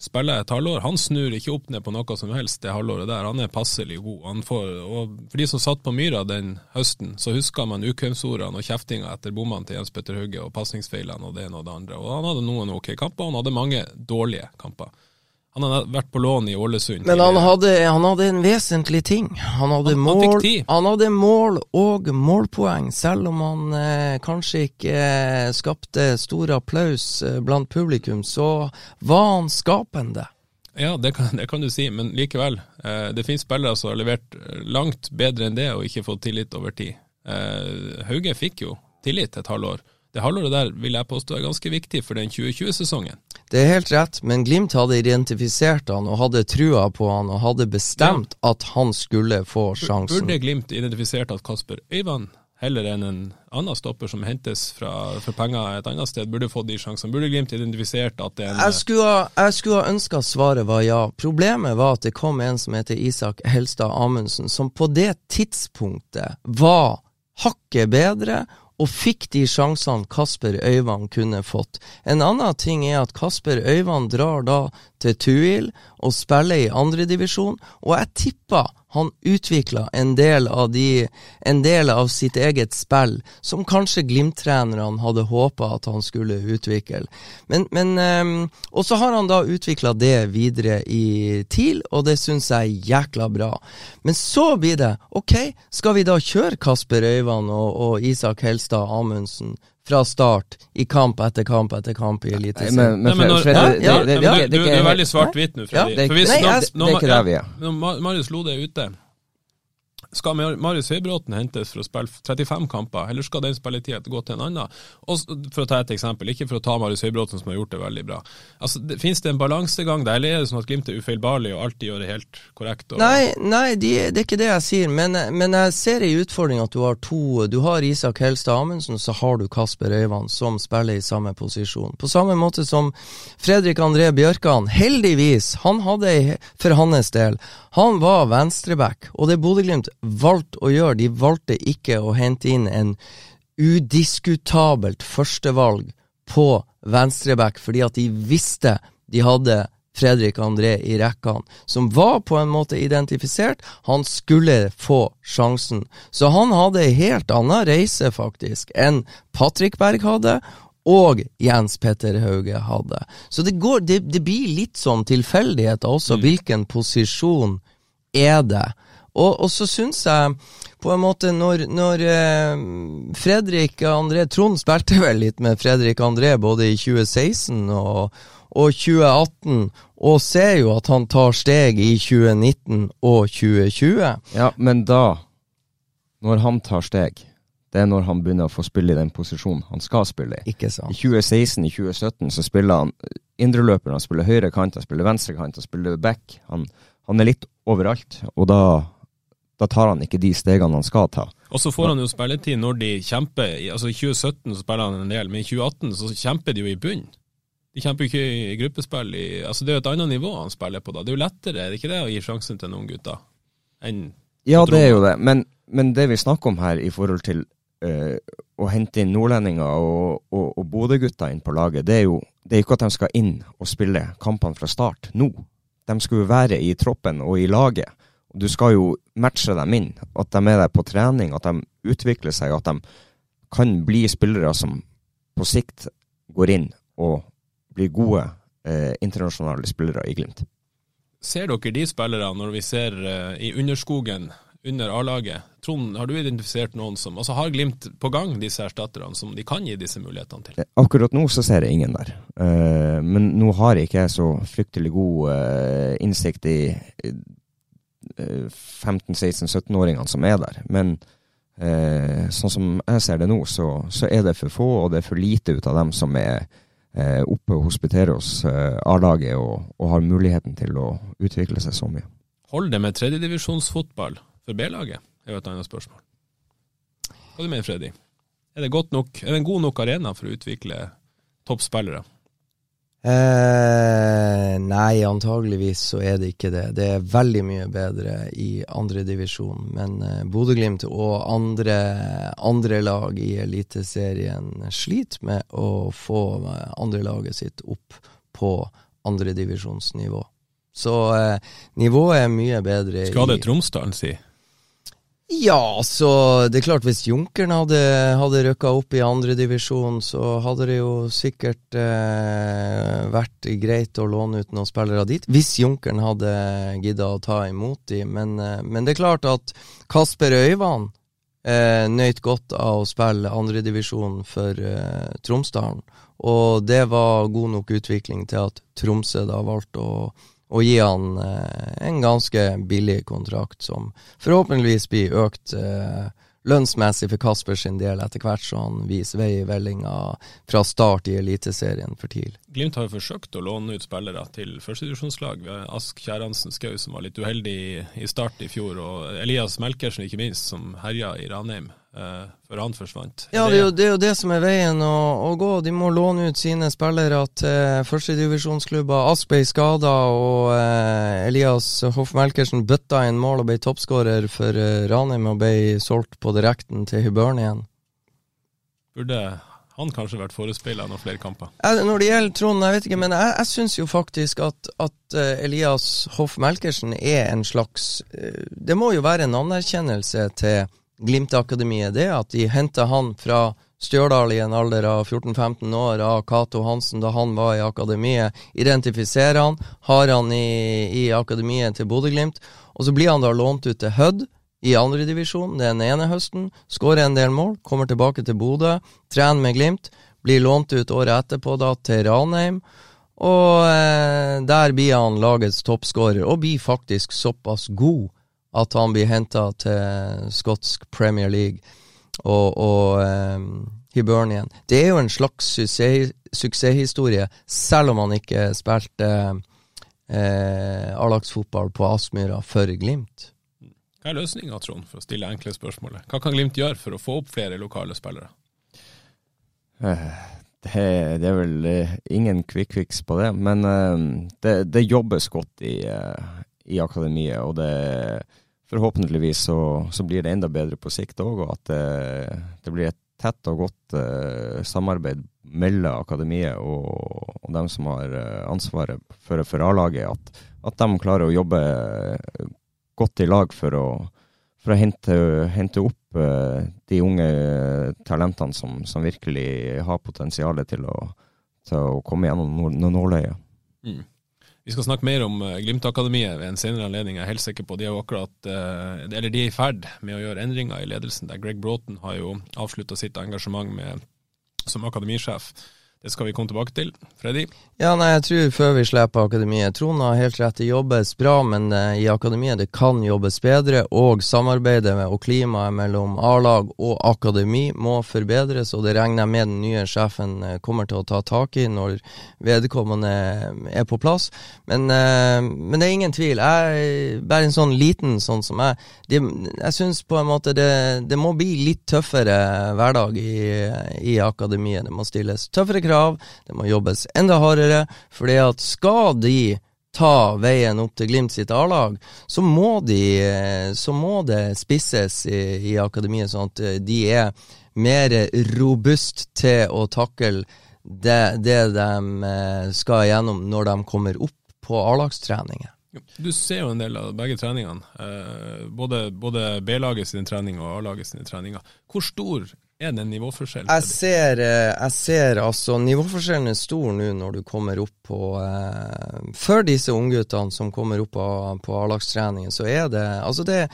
spiller et halvår. Han snur ikke opp ned på noe som helst det halvåret der. Han er passelig god. Får, og For de som satt på myra den høsten, så husker man ukvemsordene og kjeftinga etter bommene til Jens Petter Hugge og pasningsfeilene og det ene og det andre. Og Han hadde noen ok kamper, og han hadde mange dårlige kamper. Han hadde vært på lån i Ålesund. Men han hadde, han hadde, en vesentlig ting. Han hadde, han, mål, han hadde mål og målpoeng, selv om han eh, kanskje ikke eh, skapte stor applaus eh, blant publikum, så var han skapende. Ja, det kan, det kan du si, men likevel. Eh, det finnes spillere som har levert langt bedre enn det og ikke fått tillit over tid. Eh, Hauge fikk jo tillit et halvår det halvåret der vil jeg påstå er ganske viktig for den 2020-sesongen. Det er helt rett, men Glimt hadde identifisert han og hadde trua på han og hadde bestemt ja. at han skulle få sjansen. Burde Glimt identifisert at Kasper Øyvand heller enn en annen stopper som hentes fra, for penger et annet sted, burde fått de sjansene? Burde Glimt identifisert at det er en Jeg skulle, jeg skulle ønska svaret var ja. Problemet var at det kom en som heter Isak Helstad Amundsen, som på det tidspunktet var hakket bedre og fikk de sjansene Kasper Øyvand kunne fått. En annen ting er at Kasper Øyvand drar da til Tuil og spiller i andredivisjon, og jeg tipper han utvikla en, del av de, en del av sitt eget spill som kanskje Glimt-trenerne hadde håpa at han skulle utvikle. Men, men um, Og så har han da utvikla det videre i TIL, og det syns jeg er jækla bra. Men så blir det OK, skal vi da kjøre Kasper Øyvand og, og Isak Helstad Amundsen fra start i kamp etter kamp etter kamp i Eliteserien. Du er veldig svart-hvitt nå, Freddy. Ja, det, nei, jeg, det er ikke der vi er. Marius Lode er ute Skal Marius Høybråten hentes for å spille 35 kamper, eller skal den spilletida gå til en annen? Og For å ta et eksempel, ikke for å ta Marius Høybråten som har gjort det veldig bra. Altså, det, Finnes det en balansegang der, eller er det sånn at Glimt er ufeilbarlig og alltid gjør det helt korrekt? Og, Nei, nei de, det er ikke det jeg sier, men, men jeg ser ei utfordring at du har to Du har Isak Helstad Amundsen, så har du Kasper Øyvand, som spiller i samme posisjon. På samme måte som Fredrik André Bjørkan. Heldigvis, han hadde ei for hans del. Han var venstreback, og det Bodø-Glimt valgte å gjøre, de valgte ikke å hente inn en udiskutabelt førstevalg på venstreback, fordi at de visste de hadde Fredrik André i rekkene, som var på en måte identifisert. Han skulle få sjansen. Så han hadde ei helt annen reise, faktisk, enn Patrick Berg hadde, og Jens Petter Hauge hadde. Så det, går, det, det blir litt sånn tilfeldigheter også. Hvilken posisjon er det? Og, og så syns jeg på en måte når, når eh, Fredrik André Trond spilte vel litt med Fredrik André både i 2016 og, og 2018, og ser jo at han tar steg i 2019 og 2020. Ja, men da, når han tar steg, det er når han begynner å få spille i den posisjonen han skal spille i. Ikke sant. I 2016, i 2017 så spiller han indreløper, han spiller høyre kant, han spiller venstre kant, han spiller back. Han, han er litt overalt, og da, da tar han ikke de stegene han skal ta. Og så får han jo spilletid når de kjemper. Altså I 2017 så spiller han en del, men i 2018 så kjemper de jo i bunn. De kjemper jo ikke i gruppespill. I, altså Det er jo et annet nivå han spiller på da. Det er jo lettere, er det ikke det, å gi sjansen til noen gutter enn Ja, det er jo det, men, men det vi snakker om her i forhold til øh, å hente inn nordlendinger og, og, og Bodø-gutter inn på laget, det er jo det er ikke at de skal inn og spille kampene fra start nå. De skal jo være i troppen og i laget. Du skal jo matche dem inn. At de er der på trening, at de utvikler seg, at de kan bli spillere som på sikt går inn og blir gode eh, internasjonale spillere i Glimt. Ser dere de spillerne når vi ser eh, i underskogen under A-laget? Trond, har du identifisert noen som Altså Har Glimt på gang disse erstatterne som de kan gi disse mulighetene til? Eh, Akkurat nå så ser jeg ingen der. Eh, men nå har jeg ikke så fryktelig god eh, innsikt i 15-16-17-åringene som er der. Men eh, sånn som jeg ser det nå, så, så er det for få, og det er for lite ut av dem som er eh, oppe og hospiterer hos eh, A-laget og, og har muligheten til å utvikle seg så mye. Holder det med tredjedivisjonsfotball for B-laget? er jo et annet spørsmål. Hva du mener Freddy? Er det, nok, er det en god nok arena for å utvikle toppspillere? Eh, nei, antageligvis så er det ikke det. Det er veldig mye bedre i andredivisjon. Men eh, Bodø-Glimt og andre, andre lag i Eliteserien sliter med å få eh, andrelaget sitt opp på andredivisjonsnivå. Så eh, nivået er mye bedre Skal det Tromsdalen si? Ja, så det er klart hvis Junkeren hadde, hadde rykka opp i andredivisjon, så hadde det jo sikkert eh, vært greit å låne ut noen spillere dit. Hvis Junkeren hadde gidda å ta imot de. Men, eh, men det er klart at Kasper Øyvand eh, nøyt godt av å spille andredivisjon for eh, Tromsdalen. Og det var god nok utvikling til at Tromsø da valgte å og gi han eh, en ganske billig kontrakt, som forhåpentligvis blir økt eh, lønnsmessig for Kasper sin del etter hvert som han viser vei i vellinga fra start i Eliteserien for TIL. Glimt har jo forsøkt å låne ut spillere til førstedivisjonslag Ask Kjæransen Skau, som var litt uheldig i, start i fjor, og Elias Melkersen, ikke minst, som herja i Ranheim før han forsvant. Ja, det er, jo, det er jo det som er veien å, å gå. De må låne ut sine spillere til førstedivisjonsklubber. Ask ble skada, og eh, Elias Hoff Melkersen bøtta inn mål og ble toppskårer for eh, Ranheim og ble solgt på direkten til Hybørn igjen. Burde han kanskje vært forespeila noen flere kamper? Eh, Når det gjelder Trond, jeg vet ikke, men jeg, jeg syns jo faktisk at, at eh, Elias Hoff Melkersen er en slags eh, Det må jo være en anerkjennelse til Glimt-akademiet, det at de henta han fra Stjørdal i en alder av 14-15 år av Cato Hansen da han var i akademiet. Identifiserer han, har han i, i akademiet til Bodø-Glimt, og så blir han da lånt ut til Hødd i andredivisjon den ene høsten, skårer en del mål, kommer tilbake til Bodø, trener med Glimt, blir lånt ut året etterpå da til Ranheim, og eh, der blir han lagets toppskårer, og blir faktisk såpass god at han blir henta til skotsk Premier League og, og um, Hibernian. Det er jo en slags suksess, suksesshistorie, selv om han ikke spilte eh, A-lagsfotball på Aspmyra for Glimt. Hva er løsninga, Trond, for å stille enkle spørsmålet? Hva kan Glimt gjøre for å få opp flere lokale spillere? Eh, det, det, er vel uh, ingen quick fix på det, men uh, det, det, jobbes godt i, i, akademiet. Og det forhåpentligvis så, så, blir det enda bedre på sikt òg, og at det, det, blir et tett og godt samarbeid mellom akademiet og, og dem som har ansvaret for, for A-laget. At, at, de klarer å jobbe godt i lag for å, for å hente, hente, opp uh, de unge talentene som, som, virkelig har potensial til å, til å komme gjennom nåløyet. Mm. Vi skal snakke mer om uh, Glimt-akademiet ved en senere anledning. Jeg er helt sikker på de er akkurat, uh, eller de er i ferd med å gjøre endringer i ledelsen. der Greg Broughton har jo avslutta sitt engasjement med, som akademisjef. Det skal vi komme tilbake til. Freddy? Ja, nei, jeg tror før vi slipper akademiet Trond har helt rett, det jobbes bra, men uh, i akademiet det kan jobbes bedre. Og samarbeidet med, og klimaet mellom A-lag og akademi må forbedres, og det regner jeg med den nye sjefen uh, kommer til å ta tak i når vedkommende er på plass. Men, men det er ingen tvil. Jeg bare en sånn liten sånn som jeg. det, jeg syns på en måte det, det, må bli litt tøffere hverdag i, i akademiet. Det må stilles tøffere krav krav, det må jobbes enda hardere. fordi at skal de ta veien opp til Glimt sitt A-lag, så, de, så må det spisses i, i akademiet, sånn at de er mer robust til å takle det, det de eh, skal igjennom når de kommer opp på A-lagstreninger. Du ser jo en del av begge treningene, eh, både, både B-laget sin trening og A-laget sine treninger. Hvor stor er det en nivåforskjell? Jeg ser, eh, jeg ser altså Nivåforskjellen er stor nå når du kommer opp på eh, Før disse ungguttene som kommer opp på, på A-lagstreningen, så er det Altså, det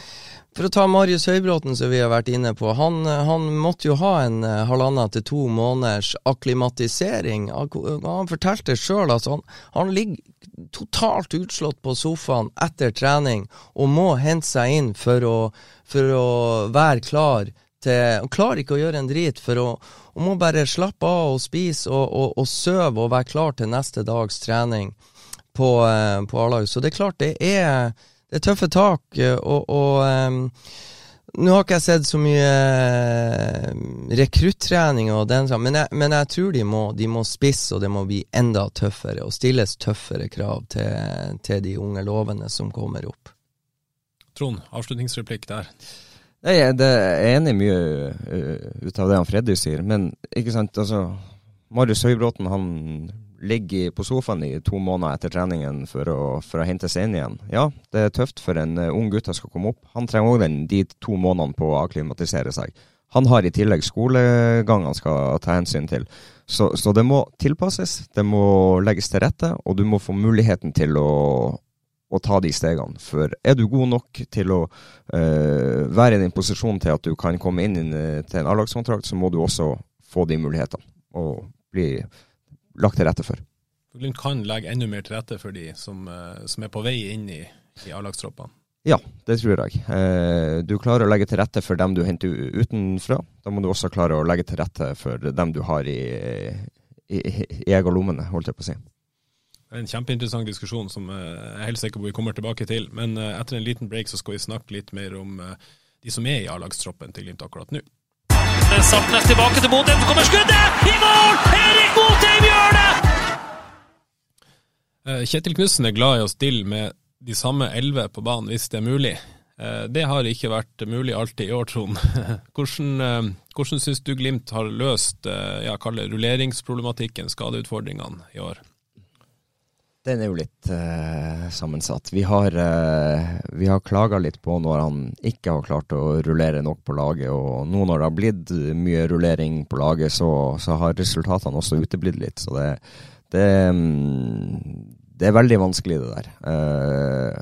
For å ta Marius Høybråten, som vi har vært inne på. Han, han måtte jo ha en uh, halvannen til to måneders akklimatisering. Han fortalte sjøl at han, han ligger totalt utslått på sofaen etter trening og må hente seg inn for å, for å være klar til Han klarer ikke å gjøre en drit, for å, må bare slappe av og spise og, og, og søve og være klar til neste dags trening på, uh, på A-laget. Så det er klart, det er, det er tøffe tak. Eh, og, og um, nå har ikke jeg sett så mye rekruttrening, og den, men, jeg, men jeg tror de må, de må spisse, og det må bli enda tøffere, og stilles tøffere krav til, til de unge lovene som kommer opp. Trond, avslutningsreplikk der. Jeg er enig mye uh, ut av det han Freddy sier, men ikke sant, altså Marius Høybråten han ligger på sofaen i to måneder etter treningen for å, for å hente seg inn igjen. Ja, det er tøft for en uh, ung gutt som skal komme opp. Han trenger òg de to månedene på å akklimatisere seg. Han har i tillegg skolegang han skal ta hensyn til. Så, så, det må tilpasses, det må legges til rette, og du må få muligheten til å, å ta de stegene. For er du god nok til å uh, være i din posisjon til at du kan komme inn til en A-lagskontrakt, så må du også få de mulighetene og bli lagt til rette for. Glimt kan legge enda mer til rette for de som, uh, som er på vei inn i, i A-lagstroppene? Ja, det tror jeg. Eh, du klarer å legge til rette for dem du henter utenfra. Da må du også klare å legge til rette for dem du har i, i, i egen lommene, holdt jeg på å si en kjempeinteressant diskusjon som eh, jeg er helt sikker på vi kommer tilbake til. Men eh, etter en liten break så skal vi snakke litt mer om eh, de som er i A-lagstroppen til Glimt akkurat nå. Sartnes tilbake til Bodø, så kommer skuddet! I mål! Erik Botheim gjør det! Kjetil Knutsen er glad i å stille med de samme elleve på banen hvis det er mulig. Det har ikke vært mulig alltid i år, Trond. Hvordan, hvordan syns du Glimt har løst ja, rulleringsproblematikken, skadeutfordringene, i år? Den er jo litt uh, sammensatt. Vi har, uh, har klaga litt på når han ikke har klart å rullere nok på laget. Og nå når det har blitt mye rullering på laget, så, så har resultatene også uteblitt litt. Så det, det, um, det, er veldig vanskelig, det der. Uh,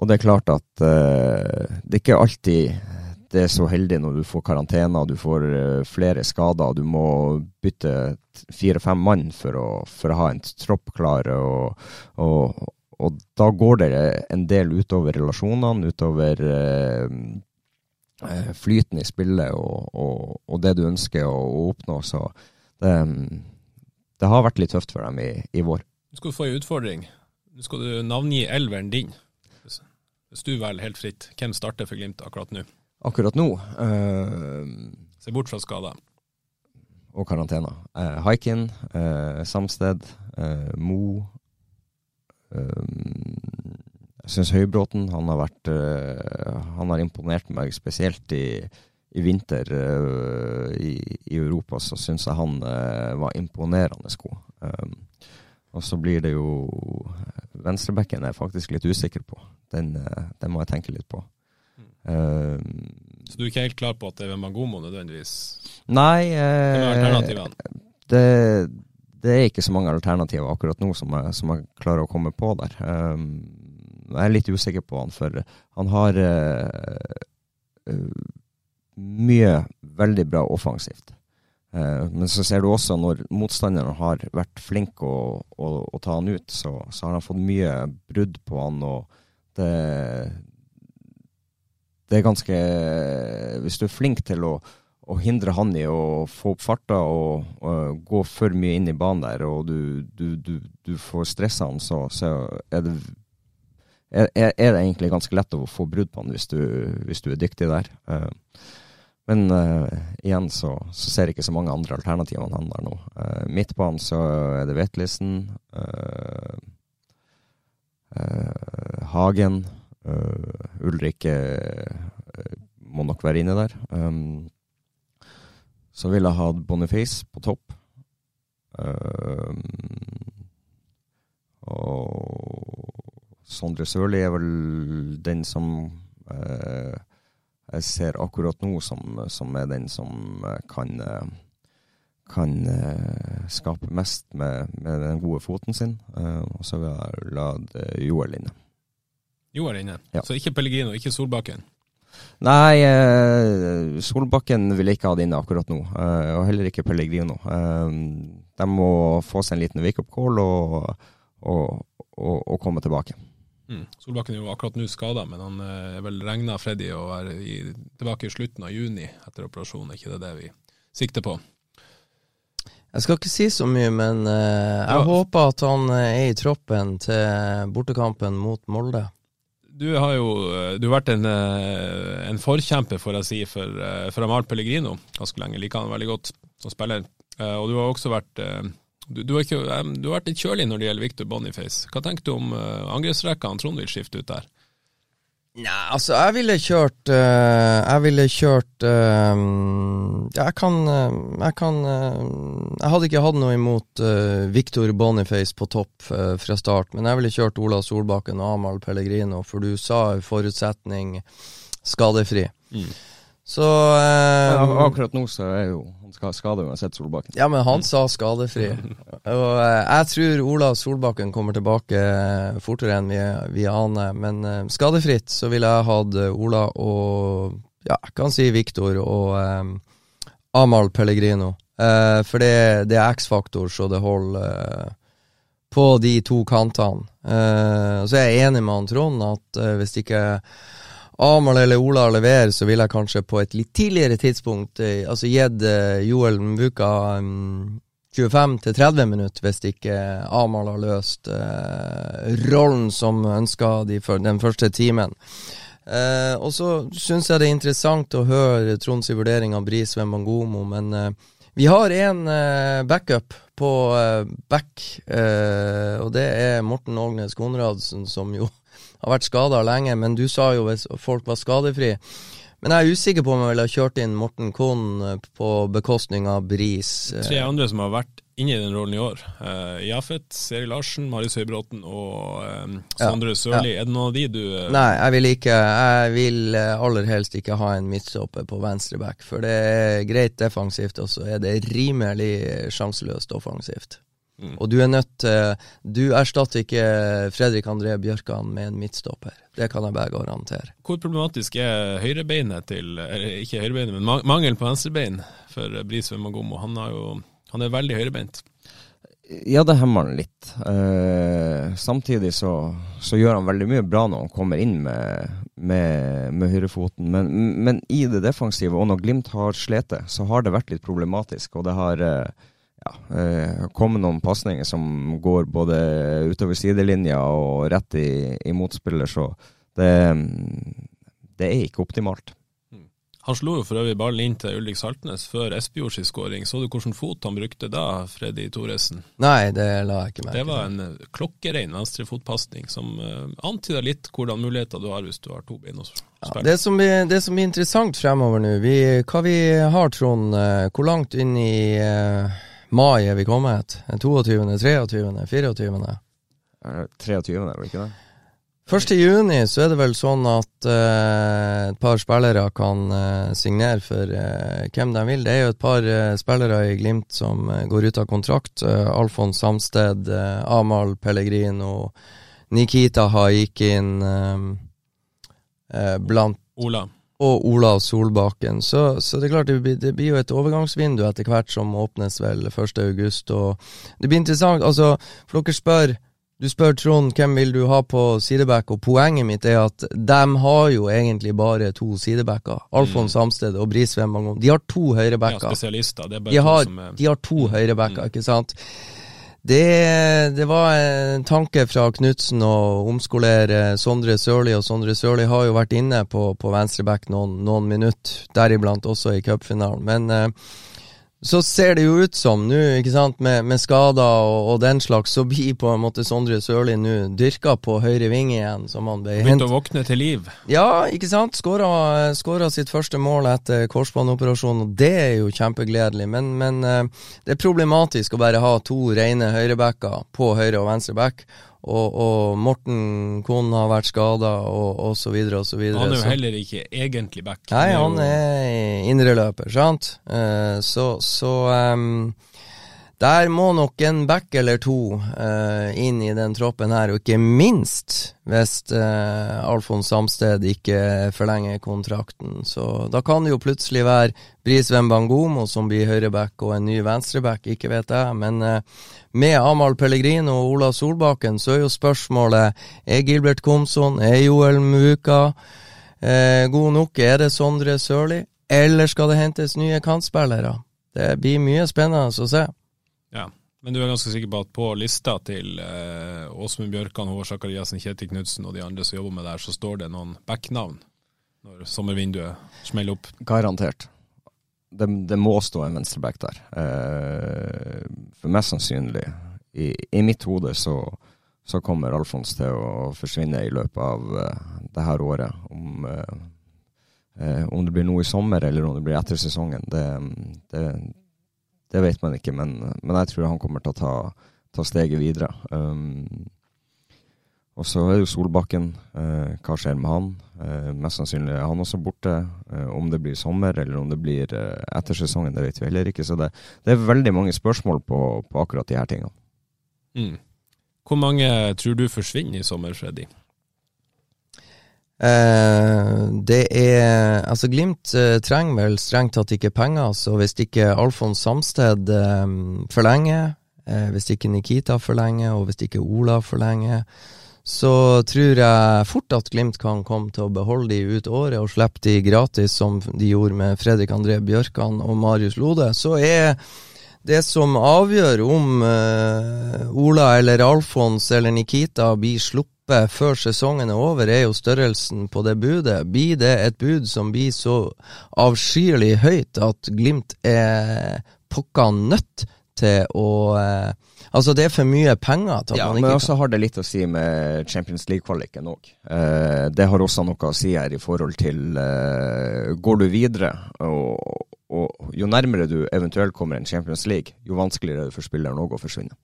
og det er klart at det er ikke alltid det er så heldig når du får karantene, du får uh, flere skader, du må bytte fire-fem mann for å, for å, ha en tropp klar. Og, og, og da går det en del utover relasjonene, utover eh, eh, flyten i spillet og, og, det du ønsker å, å oppnå. Så det, det, har vært litt tøft for dem i, i vår. Du skal få en utfordring. Nå skal du navngi elveren din. Hvis du velger helt fritt, hvem starter for Glimt akkurat nå? Akkurat nå? Uh, Se bort fra skader. Og karantener. Uh, Haikin, uh, Samsted, uh, Mo Jeg syns Høybråten han har vært Han har imponert meg spesielt i, i vinter i, i, Europa. Så syns jeg han var imponerende god. Og så blir det jo Venstrebekken er jeg faktisk litt usikker på. Den, eh, den må jeg tenke litt på. Uh, så du er ikke helt klar på at det er Magomo nødvendigvis? Nei. Uh, det, det, er ikke så mange alternativer akkurat nå som jeg, som jeg klarer å komme på der. Uh, jeg er litt usikker på han, for han har mye veldig bra offensivt. Men så ser du også når motstanderen har vært flink å, å, å ta han ut, så, så, har han fått mye brudd på han, og det Det er ganske Hvis du er flink til å, å hindre han i å få opp farta og, og, gå for mye inn i banen der, og du, du, du, du får stressa han, så, så er, det, er, er, det egentlig ganske lett å få brudd på han hvis du, hvis du er dyktig der. Uh, men uh, igjen så, så, ser jeg ikke så mange andre alternativer enn han der nå. Uh, han så er det Vetlisen. Uh, Hagen. Ulrik må nok være inne der. Um, så vil jeg ha Boniface på topp. og Sondre Sørli er vel den som uh, jeg ser akkurat nå som, som er den som eh, kan, eh, kan uh, skape mest med, med, den gode foten sin. Og så vil jeg la Joel inne. Joel inne, ja. så ikke Pellegrino, ikke Solbakken? Nei, uh, Solbakken vil jeg ikke ha det inne akkurat nå, og heller ikke Pellegrino. de må få seg en liten wake-up call og, og, og, og komme tilbake. Mm. Solbakken er jo akkurat nå skada, men han eh, er vel regna Freddy å være i, tilbake i slutten av juni etter operasjonen. Er ikke det det vi sikter på? Jeg skal ikke si så mye, men uh, jeg ja. håper at han eh, er i troppen til bortekampen mot Molde. Du har jo du har vært en, en forkjemper, får jeg si, for, for Amal Pellegrino ganske lenge. Liker han veldig godt som spiller. Og du har også vært du, du, har ikke, du, har vært litt kjølig når det gjelder Victor Boniface. Hva tenker du om angrepsrekka Trond vil skifte ut der? Nei, altså, jeg ville kjørt uh, Jeg ville kjørt uh, Jeg kan Jeg kan Jeg hadde ikke hatt noe imot Victor Boniface på topp fra start, men jeg ville kjørt Ola Solbakken og Amahl Pellegrino, for du sa forutsetning skadefri. Mm. Så ja, Akkurat nå så er jo han skada uansett Solbakken. Ja, men han sa skadefri. og eh, jeg tror Ola Solbakken kommer tilbake eh, fortere enn vi, vi aner. Men uh, skadefritt så ville jeg hatt Ola og ja, jeg kan si Viktor og um, Amahl Pellegrino. Uh, for det, det er X-faktor, så det holder uh, på de to kantene. så jeg er enig med han Trond at hvis ikke Amahl eller Ola leverer, så vil jeg kanskje på et litt tidligere tidspunkt eh, altså gitt eh, Joel Mbuka um, 25-30 minutter, hvis ikke Amahl har løst uh, rollen som ønska de den første timen. Og så syns jeg det er interessant å høre Tronds vurdering av Bris Mangomo, men vi har en backup på back, og det er Morten Ågnes Konradsen, som jo har vært skada lenge, men du sa jo hvis folk var skadefri. Men jeg er usikker på om jeg ville kjørt inn Morten Kohn eh, på bekostning av Bris. Eh. Tre andre som har vært inne i den rollen i år. Uh, Jafet, Seri Larsen, Marius Høybråten og um, Sondre ja, Sørli. Ja. Er det noen av de du uh... Nei, jeg vil ikke Jeg vil aller helst ikke ha en midtstopper på venstre back, for det er greit defensivt, og så er det rimelig sjanseløst offensivt. Mm. Og du er nødt til Du erstatter ikke Fredrik André Bjørkan med en midtstopper. Det kan jeg bare garantere. Hvor problematisk er høyrebeinet til Eller ikke høyrebeinet, men mangel på venstrebein for Bris Magomo? Han, han er veldig høyrebeint. Ja, det hemmer han litt. Eh, samtidig så, så, gjør han veldig mye bra når han kommer inn med, med, med høyrefoten. Men, men, i det defensive, og når Glimt har slitt, så har det vært litt problematisk. Og det har eh, ja, eh, kommet noen pasninger som går både utover sidelinja og rett i, i motspiller, så det, det er ikke optimalt. Han slo jo for øvrig ballen inn til Ulrik Saltnes før Espejords skåring. Så du hvilken fot han brukte da, Freddy Thoresen? Nei, det la jeg ikke merke til. Det var en eh, klokkerein venstrefotpasning som uh, antyder litt hvordan muligheter du har hvis du har to bein. Ja, det, som blir, det som blir interessant fremover nå, hva vi har, Trond, uh, hvor langt inn i uh, mai er vi kommet? 22., 23., 24.? 23., er det ikke det? 1. juni så er det vel sånn at uh, et par spillere kan uh, signere for uh, hvem de vil. Det er jo et par spillere i Glimt som går ut av kontrakt. Alfons Samsted, Amal Pellegrino, Nikita Haikin blant Ola. Og Ola Solbakken. Så, så, det er klart det blir, det blir, jo et overgangsvindu etter hvert som åpnes vel 1. august. Og det blir interessant. Altså, for dere spør du spør Trond hvem vil du ha på sideback, og poenget mitt er at de har jo egentlig bare to sidebacker. Alfons mm. Hamsted og Brisveen Mangon. De har to høyrebacker. Ja, spesialister. Det er bare de, har, som er... de har to mm. høyrebacker, mm. ikke sant. Det, det, var en tanke fra Knutsen å omskolere Sondre Sørli, og Sondre Sørli har jo vært inne på, på venstreback noen, noen minutter, deriblant også i cupfinalen. Men uh, så ser det jo ut som nå, ikke sant, med, med skader og, og, den slags, så blir på en måte Sondre Sørli nå dyrka på høyre ving igjen. som han ble Begynte å våkne til liv? Ja, ikke sant. Skåra sitt første mål etter korsbåndoperasjonen, og det er jo kjempegledelig. Men, men uh, det er problematisk å bare ha to rene høyrebacker på høyre og venstre back og, og Morten Kohn har vært skada, og, og så videre og så videre. Han er jo heller ikke egentlig back. Nei, han er indreløper, sant. Uh, så, så um, der må nok en back eller to uh, inn i den troppen her, og ikke minst hvis uh, Alfons Samsted ikke forlenger kontrakten. Så da kan det jo plutselig være Bris Wembangomo som blir høyreback og en ny venstreback, ikke vet jeg. Men uh, med Amahl Pellegrino og Ola Solbakken så er jo spørsmålet er Gilbert Komson, er Joel Muka god nok? Er det Sondre Sørli? Eller skal det hentes nye kantspillere? Det blir mye spennende å se. Ja, men du er ganske sikker på at på lista til eh, Åsmund Bjørkan, Håvard Sakariassen, Kjetil Knutsen og de andre som jobber med det her, så står det noen backnavn når sommervinduet smeller opp? Garantert. Det, det må stå en venstreback der. Eh, for mest sannsynlig, i, i mitt hode, så, så, kommer Alfons til å forsvinne i løpet av uh, det her året. Om, uh, uh, om det blir noe i sommer eller om det blir etter sesongen, det, det det vet man ikke, men, men, jeg tror han kommer til å ta, ta steget videre. Um, og så er det jo Solbakken. Uh, hva skjer med han? Uh, mest sannsynlig er han også borte. Uh, om det blir sommer eller om det blir etter sesongen, det vet vi heller ikke. Så det, det er veldig mange spørsmål på, på akkurat de her tingene. Mm. Hvor mange tror du forsvinner i sommer, Freddy? Eh, det er Altså, Glimt eh, trenger vel strengt tatt ikke penger, så hvis ikke Alfons Samsted eh, forlenger, eh, hvis ikke Nikita forlenger, og hvis ikke Ola forlenger, så tror jeg fort at Glimt kan komme til å beholde de ut året og slippe de gratis, som de gjorde med Fredrik André Bjørkan og Marius Lode. Så er det som avgjør om uh, Ola eller Alfons eller Nikita blir sluppet før sesongen er over, er jo størrelsen på det budet. Blir det et bud som blir så avskyelig høyt at Glimt er pokka nødt til å uh, Altså, det er for mye penger til at ja, man ikke Men også har det litt å si med Champions League-kvaliken òg. Uh, det har også noe å si her i forhold til eh, Går du videre, og, og, jo nærmere du eventuelt kommer en Champions League, jo vanskeligere er det for spilleren òg å forsvinne.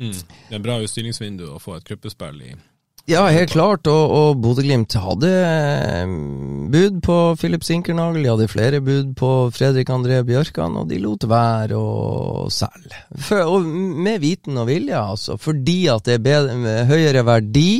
Mm. Det er en bra utstillingsvindu å få et gruppespill i ja, helt klart. Og, og Bodø-Glimt hadde eh, bud på Philip Sinkernagel. De hadde flere bud på Fredrik André Bjørkan, og de lot være å selge. For, og med viten og vilje, altså. Fordi at det er bedre, høyere verdi.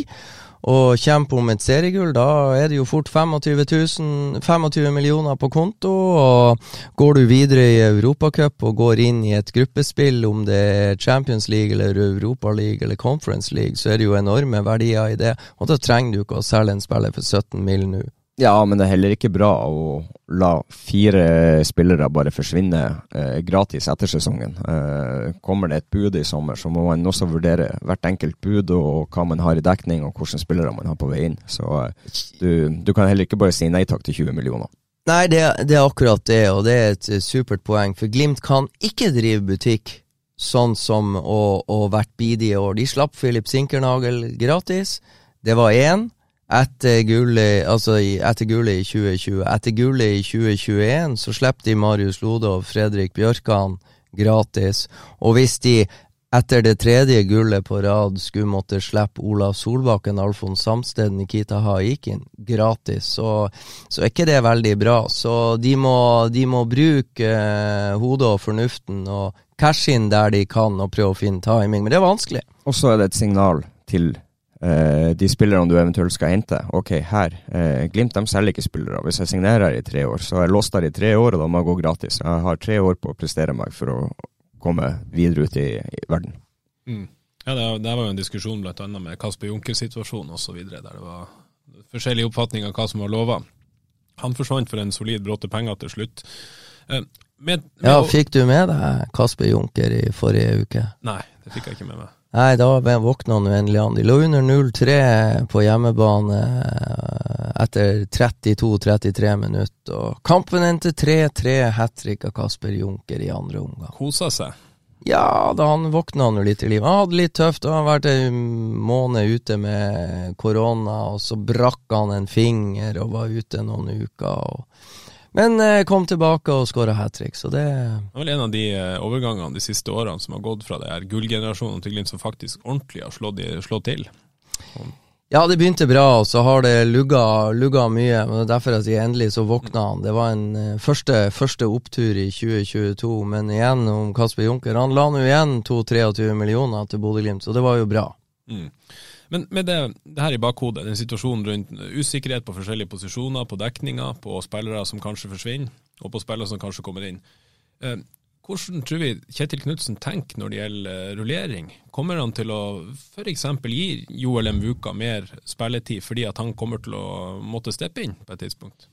Og kjempe om et seriegull, da er det jo fort 25, 000, 25 millioner på konto. Og går du videre i Europacup og går inn i et gruppespill, om det er Champions League eller Europa League eller Conference League, så er det jo enorme verdier i det. Og da trenger du ikke å selge en spiller for 17 mill. nå. Ja, men det er heller ikke bra å la fire spillere bare forsvinne eh, gratis etter sesongen. Eh, kommer det et bud i sommer, så må man også vurdere hvert enkelt bud og hva man har i dekning, og hvilke spillere man har på vei inn. Så eh, du, du, kan heller ikke bare si nei takk til 20 millioner. Nei, det, det, er akkurat det, og det er et supert poeng. For Glimt kan ikke drive butikk sånn som å, å vært bidige år. De slapp Philip Sinkernagel gratis. Det var én etter gullet, altså etter gullet i 2020. Etter gullet i 2021 så slipper de Marius Lode og Fredrik Bjørkan gratis. Og hvis de etter det tredje gullet på rad skulle måtte slippe Olav Solbakken, Alfons Samsted, Nikita Haikin gratis, så, så, er ikke det veldig bra. Så de må, de må bruke eh, hodet og fornuften og cashe inn der de kan og prøve å finne timing, men det er vanskelig. Og så er det et signal til de spillerne du eventuelt skal hente. Ok, her. Uh, Glimt de selger ikke spillere. Hvis jeg signerer her i tre år, så er jeg låst der i tre år, og da må jeg gå gratis. Jeg har tre år på å prestere meg for å komme videre ut i, i verden. Mm. Ja, det, det, var jo en diskusjon bl.a. med Kasper Junker-situasjonen osv., der det var forskjellige oppfatninger av hva som var lova. Han forsvant for en solid bråte penger til slutt. Uh, med, med ja, Fikk du med deg Kasper Junker i forrige uke? Nei, det fikk jeg ikke med meg. Nei, da våkna han endelig an. De lå under 0-3 på hjemmebane eh, etter 32-33 minutter. Og kampen endte 3-3, hat trick av Kasper Junker i andre omgang. Kosa seg? Ja, da han våkna han jo litt i livet. Han hadde litt tøft, han har vært en måned ute med korona, og så brakk han en finger og var ute noen uker. og men eh, kom tilbake og skåra hat trick, så det Det er vel en av de eh, overgangene de siste årene som har gått fra det her gullgenerasjonen til Glimt som faktisk ordentlig har slått, slått til. Ja, det begynte bra, og så har det lugga, lugga mye. men det er Derfor at sier endelig så våkna han. Det var en uh, første, første, opptur i 2022, men igjen om Kasper Junker. Han la nå igjen 2-23 millioner til Bodø-Glimt, så det var jo bra. Mm. Men med det, det, her i bakhodet, den situasjonen rundt usikkerhet på forskjellige posisjoner, på dekninger, på spillere som kanskje forsvinner, og på spillere som kanskje kommer inn. Eh, hvordan tror vi Kjetil Knutsen tenker når det gjelder eh, rullering? Kommer han til å f.eks. gi Joel Mvuka mer spilletid fordi at han kommer til å måtte steppe inn på et tidspunkt?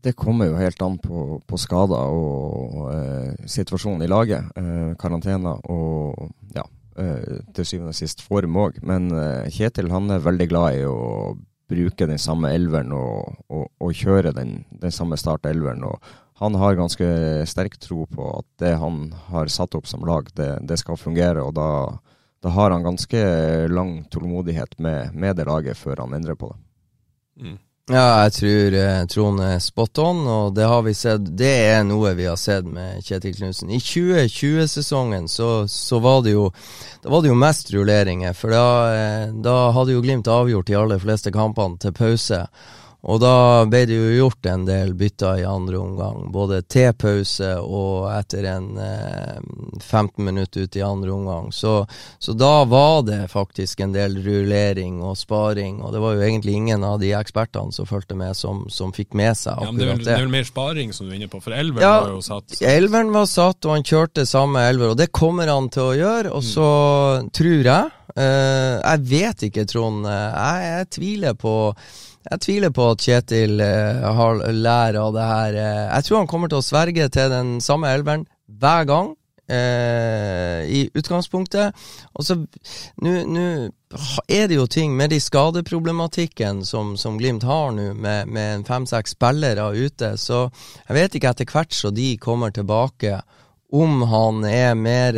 Det kommer jo helt an på, på skader og eh, situasjonen i laget. Eh, karantener og ja, til syvende og sist form òg. Men eh, Kjetil han er veldig glad i å bruke den samme elveren og, og, og kjøre den, den samme startelveren. og han har ganske sterk tro på at det han har satt opp som lag, det, det skal fungere. og da, da, har han ganske lang tålmodighet med, med, det laget før han endrer på det. Mm. Ja, jeg tror eh, Trond er spot on, og det har vi sett. Det er noe vi har sett med Kjetil Knutsen. I 2020-sesongen så, så, var det jo Da var det jo mest rulleringer, for da, eh, da hadde jo Glimt avgjort de aller fleste kampene til pause. Og da ble det jo gjort en del bytter i andre omgang, både til pause og etter en eh, 15 minutter ut i andre omgang. Så, så, da var det faktisk en del rullering og sparing, og det var jo egentlig ingen av de ekspertene som fulgte med, som, som fikk med seg akkurat ja, men det. Er vel, det er mer sparing som du er inne på, for elveren ja, var jo satt. Så. Elveren var satt, og han kjørte samme elver, og det kommer han til å gjøre. Og så mm. tror jeg, eh, jeg vet ikke, Trond, jeg, jeg tviler på jeg tviler på at Kjetil uh, har lært av det her. Uh, jeg tror han kommer til å sverge til den samme elveren hver gang. Uh, I utgangspunktet. Og så Nå er det jo ting med de skadeproblematikken som, som Glimt har nå, med, med fem-seks spillere ute, så jeg vet ikke etter hvert så de kommer tilbake om han er mer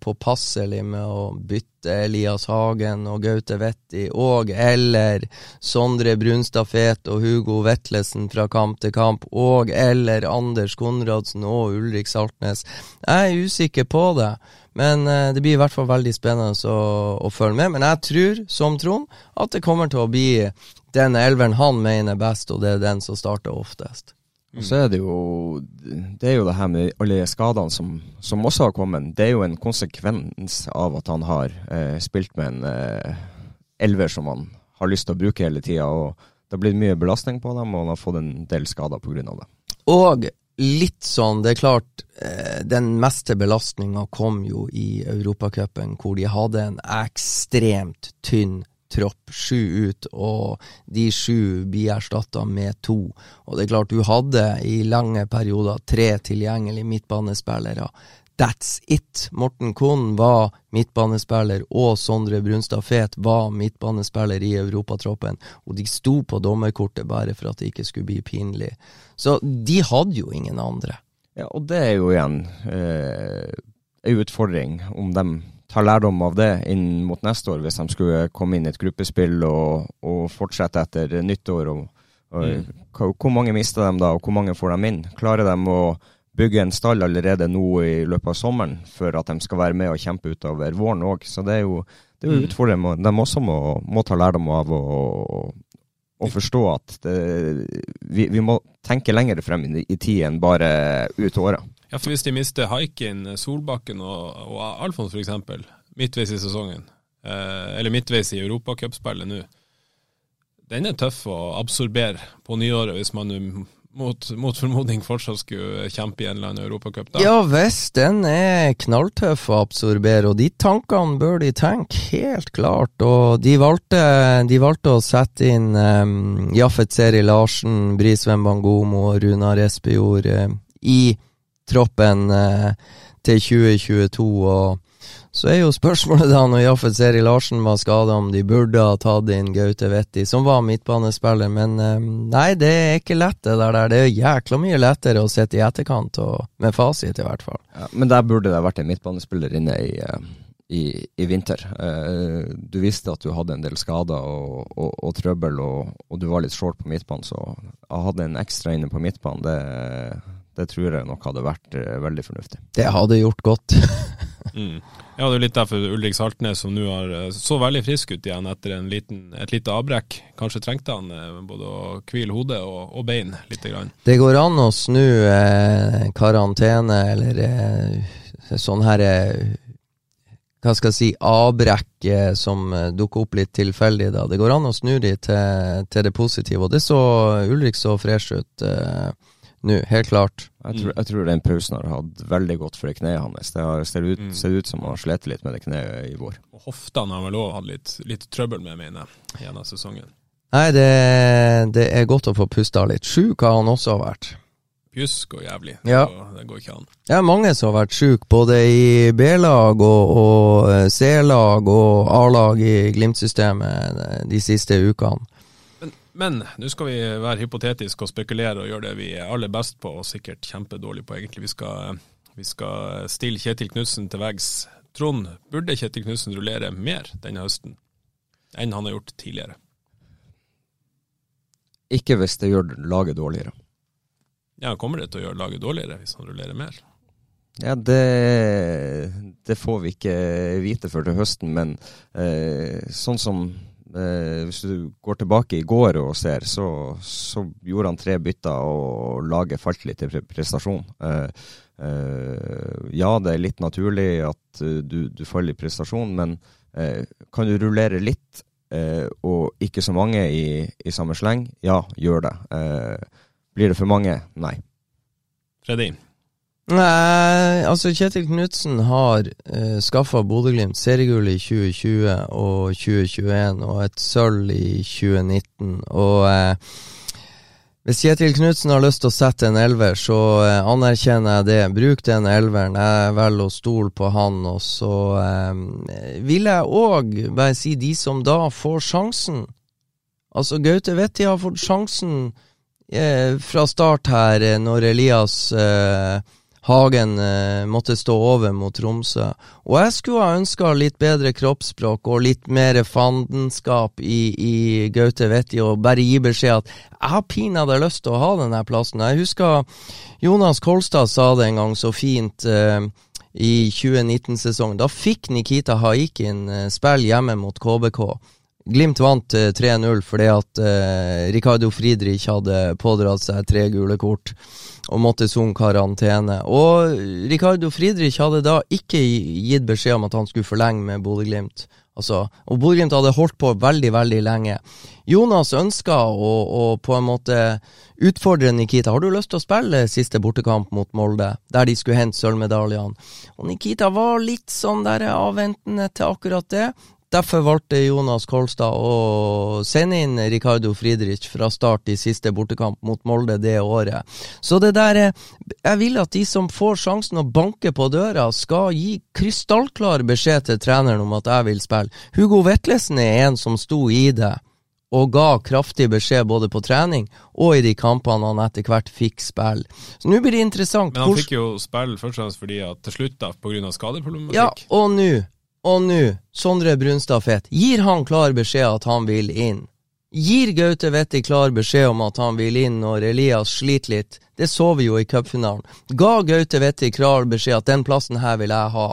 påpasselig med å bytte Elias Hagen og Gaute Vetti og eller Sondre Brunstad Fet og Hugo Vetlesen fra kamp til kamp og eller Anders Konradsen og Ulrik Saltnes. Jeg er usikker på det, men eh, det blir i hvert fall veldig spennende å, å følge med. Men jeg tror, som Trond, at det kommer til å bli den elveren han mener best, og det er den som starter oftest. Og så er det jo det er jo det her med alle skadene som, som også har kommet. Det er jo en konsekvens av at han har eh, spilt med en eh, elver som han har lyst til å bruke hele tida. Det har blitt mye belastning på dem, og han har fått en del skader pga. det. Og litt sånn, det er klart, eh, den meste belastninga kom jo i Europacupen, hvor de hadde en ekstremt tynn tropp, sju ut, og de sju blir erstatta med to. Og det er klart, du hadde i lange perioder tre tilgjengelige midtbanespillere. That's it. Morten Kohn var midtbanespiller, og Sondre Brunstad Fet var midtbanespiller i europatroppen. Og de sto på dommerkortet bare for at det ikke skulle bli pinlig. Så de hadde jo ingen andre. Ja, og det er jo igjen eh, en utfordring, om de tar lærdom av det inn mot neste år, hvis de skulle komme inn i et gruppespill og, og fortsette etter nyttår. Og, og, mm. Hvor mange mister de da, og hvor mange får de inn? Klarer de å bygge en stall allerede nå i løpet av sommeren for at de skal være med og kjempe utover våren òg. Så det er jo, det er jo mm. utfordrende. De også må, må, ta lærdom av og, og forstå at det, vi, vi, må tenke lenger frem i, i tid enn bare ut året. Ja, for hvis de mister Haikin, Solbakken og, og Alfons f.eks. midtveis i sesongen, eh, eller midtveis i europacupspillet nå, den er tøff å absorbere på nyåret hvis man mot, mot, formodning fortsatt skulle kjempe i en eller annen europacup? Ja visst, den er knalltøff å absorbere, og de tankene bør de tenke, helt klart. Og de valgte, de valgte å sette inn um, Jaffet Seri Larsen, Brisveen Bangomo og Runar Espejord um, i troppen uh, til 2022. og så er jo spørsmålet da, når Jaffet Seri Larsen var skada, om de burde ha tatt inn Gaute Vetti, som var midtbanespiller. Men um, nei, det er ikke lett, det der. Det er jækla mye lettere å sitte i etterkant, og med fasit i hvert fall. Ja, men der burde det vært en midtbanespiller inne i, i, i vinter. Du visste at du hadde en del skader og, og, og trøbbel, og, og, du var litt short på midtbanen, så å ha en ekstra inne på midtbanen, det det tror jeg nok hadde vært uh, veldig fornuftig. Det hadde gjort godt. mm. Ja, det er litt derfor Ulrik Saltnes, som nå har eh, så veldig frisk ut igjen etter liten, et lite avbrekk, kanskje trengte han eh, både å hvile hodet og, og, bein litt. Grann. Det går an å snu eh, karantene eller eh, sånn her eh, hva skal jeg si, avbrekk som dukker opp litt tilfeldig. da. Det går an å snu de til, til det positive, og det så Ulrik så fresh ut. Eh, nå, helt klart. Jeg tror, jeg tror, den pausen har hatt veldig godt for det kneet hans. Det har ser ut, mm. ut, som han har slitt litt med det kneet i vår. Og Hoftene har vel òg hatt litt, litt, trøbbel med, mener jeg, gjennom sesongen. Nei, det, det, er godt å få pusta litt. Sjuk har han også vært. Pjusk og jævlig. Ja. Det, går, det går ikke an. Det er mange som har vært sjuke, både i B-lag og, og eh, C-lag og A-lag i Glimt-systemet de siste ukene. Men nå skal vi være hypotetiske og spekulere og gjøre det vi er aller best på, og sikkert kjempedårlig på, egentlig. Vi skal, vi skal stille Kjetil Knutsen til veggs. Trond, burde Kjetil Knutsen rullere mer denne høsten enn han har gjort tidligere? Ikke hvis det gjør laget dårligere. Ja, Kommer det til å gjøre laget dårligere hvis han rullerer mer? Ja, det, det får vi ikke vite før til høsten, men eh, sånn som Eh, hvis du går tilbake i går og ser, så, så gjorde han tre bytter, og laget falt litt i prestasjon. Eh, eh, ja, det er litt naturlig at uh, du, du, faller i prestasjon, men eh, kan du rullere litt, eh, og ikke så mange i, i samme sleng? Ja, gjør det. Eh, blir det for mange? Nei. Freddy? Nei, altså Kjetil Knutsen har uh, skaffa Bodø-Glimt seriegull i 2020 og 2021 og et sølv i 2019. Og uh, hvis Kjetil Knutsen har lyst til å sette en elver, så uh, anerkjenner jeg det. Bruk den elveren. Jeg velger å stole på han. Og så uh, vil jeg òg bare si de som da får sjansen. Altså, Gaute Vetti har fått sjansen fra start her, når Elias Hagen eh, måtte stå over mot Tromsø. Og jeg skulle ha ønska litt bedre kroppsspråk og litt mer fandenskap i, i Gaute Vetti, og bare gi beskjed at jeg har pinadø lyst til å ha denne plassen. Jeg husker Jonas Kolstad sa det en gang så fint. Eh, i 2019-sesongen. Da fikk Nikita Haikin eh, spille hjemme mot KBK. Glimt vant eh, 3-0 fordi at eh, Ricardo Friedrich hadde pådratt seg tre gule kort og måtte sone karantene. Og Ricardo Friedrich hadde da ikke gitt beskjed om at han skulle forlenge med Bodø-Glimt. Altså, og Bodø-Glimt hadde holdt på veldig, veldig lenge. Jonas ønska å, å på en måte utfordre Nikita. Har du lyst til å spille siste bortekamp mot Molde, der de skulle hente sølvmedaljene? Og Nikita var litt sånn der avventende til akkurat det. Derfor valgte Jonas Kolstad å sende inn Ricardo Friedrich fra start i siste bortekamp mot Molde det året. Så det der Jeg vil at de som får sjansen å banke på døra, skal gi krystallklar beskjed til treneren om at jeg vil spille. Hugo Vetlesen er en som sto i det og ga kraftig beskjed både på trening og i de kampene han etter hvert fikk spille. Så nå blir det interessant. Men han fikk jo spille først og fremst fordi at til slutt, da, pga. skadeproblematikk. Ja, og nå og nå, Sondre Brunstad Fett, gir han klar beskjed at han vil inn? Gir Gaute Wetti klar beskjed om at han vil inn når Elias sliter litt? Det så vi jo i cupfinalen. Ga Gaute Wetti klar beskjed at den plassen her vil jeg ha?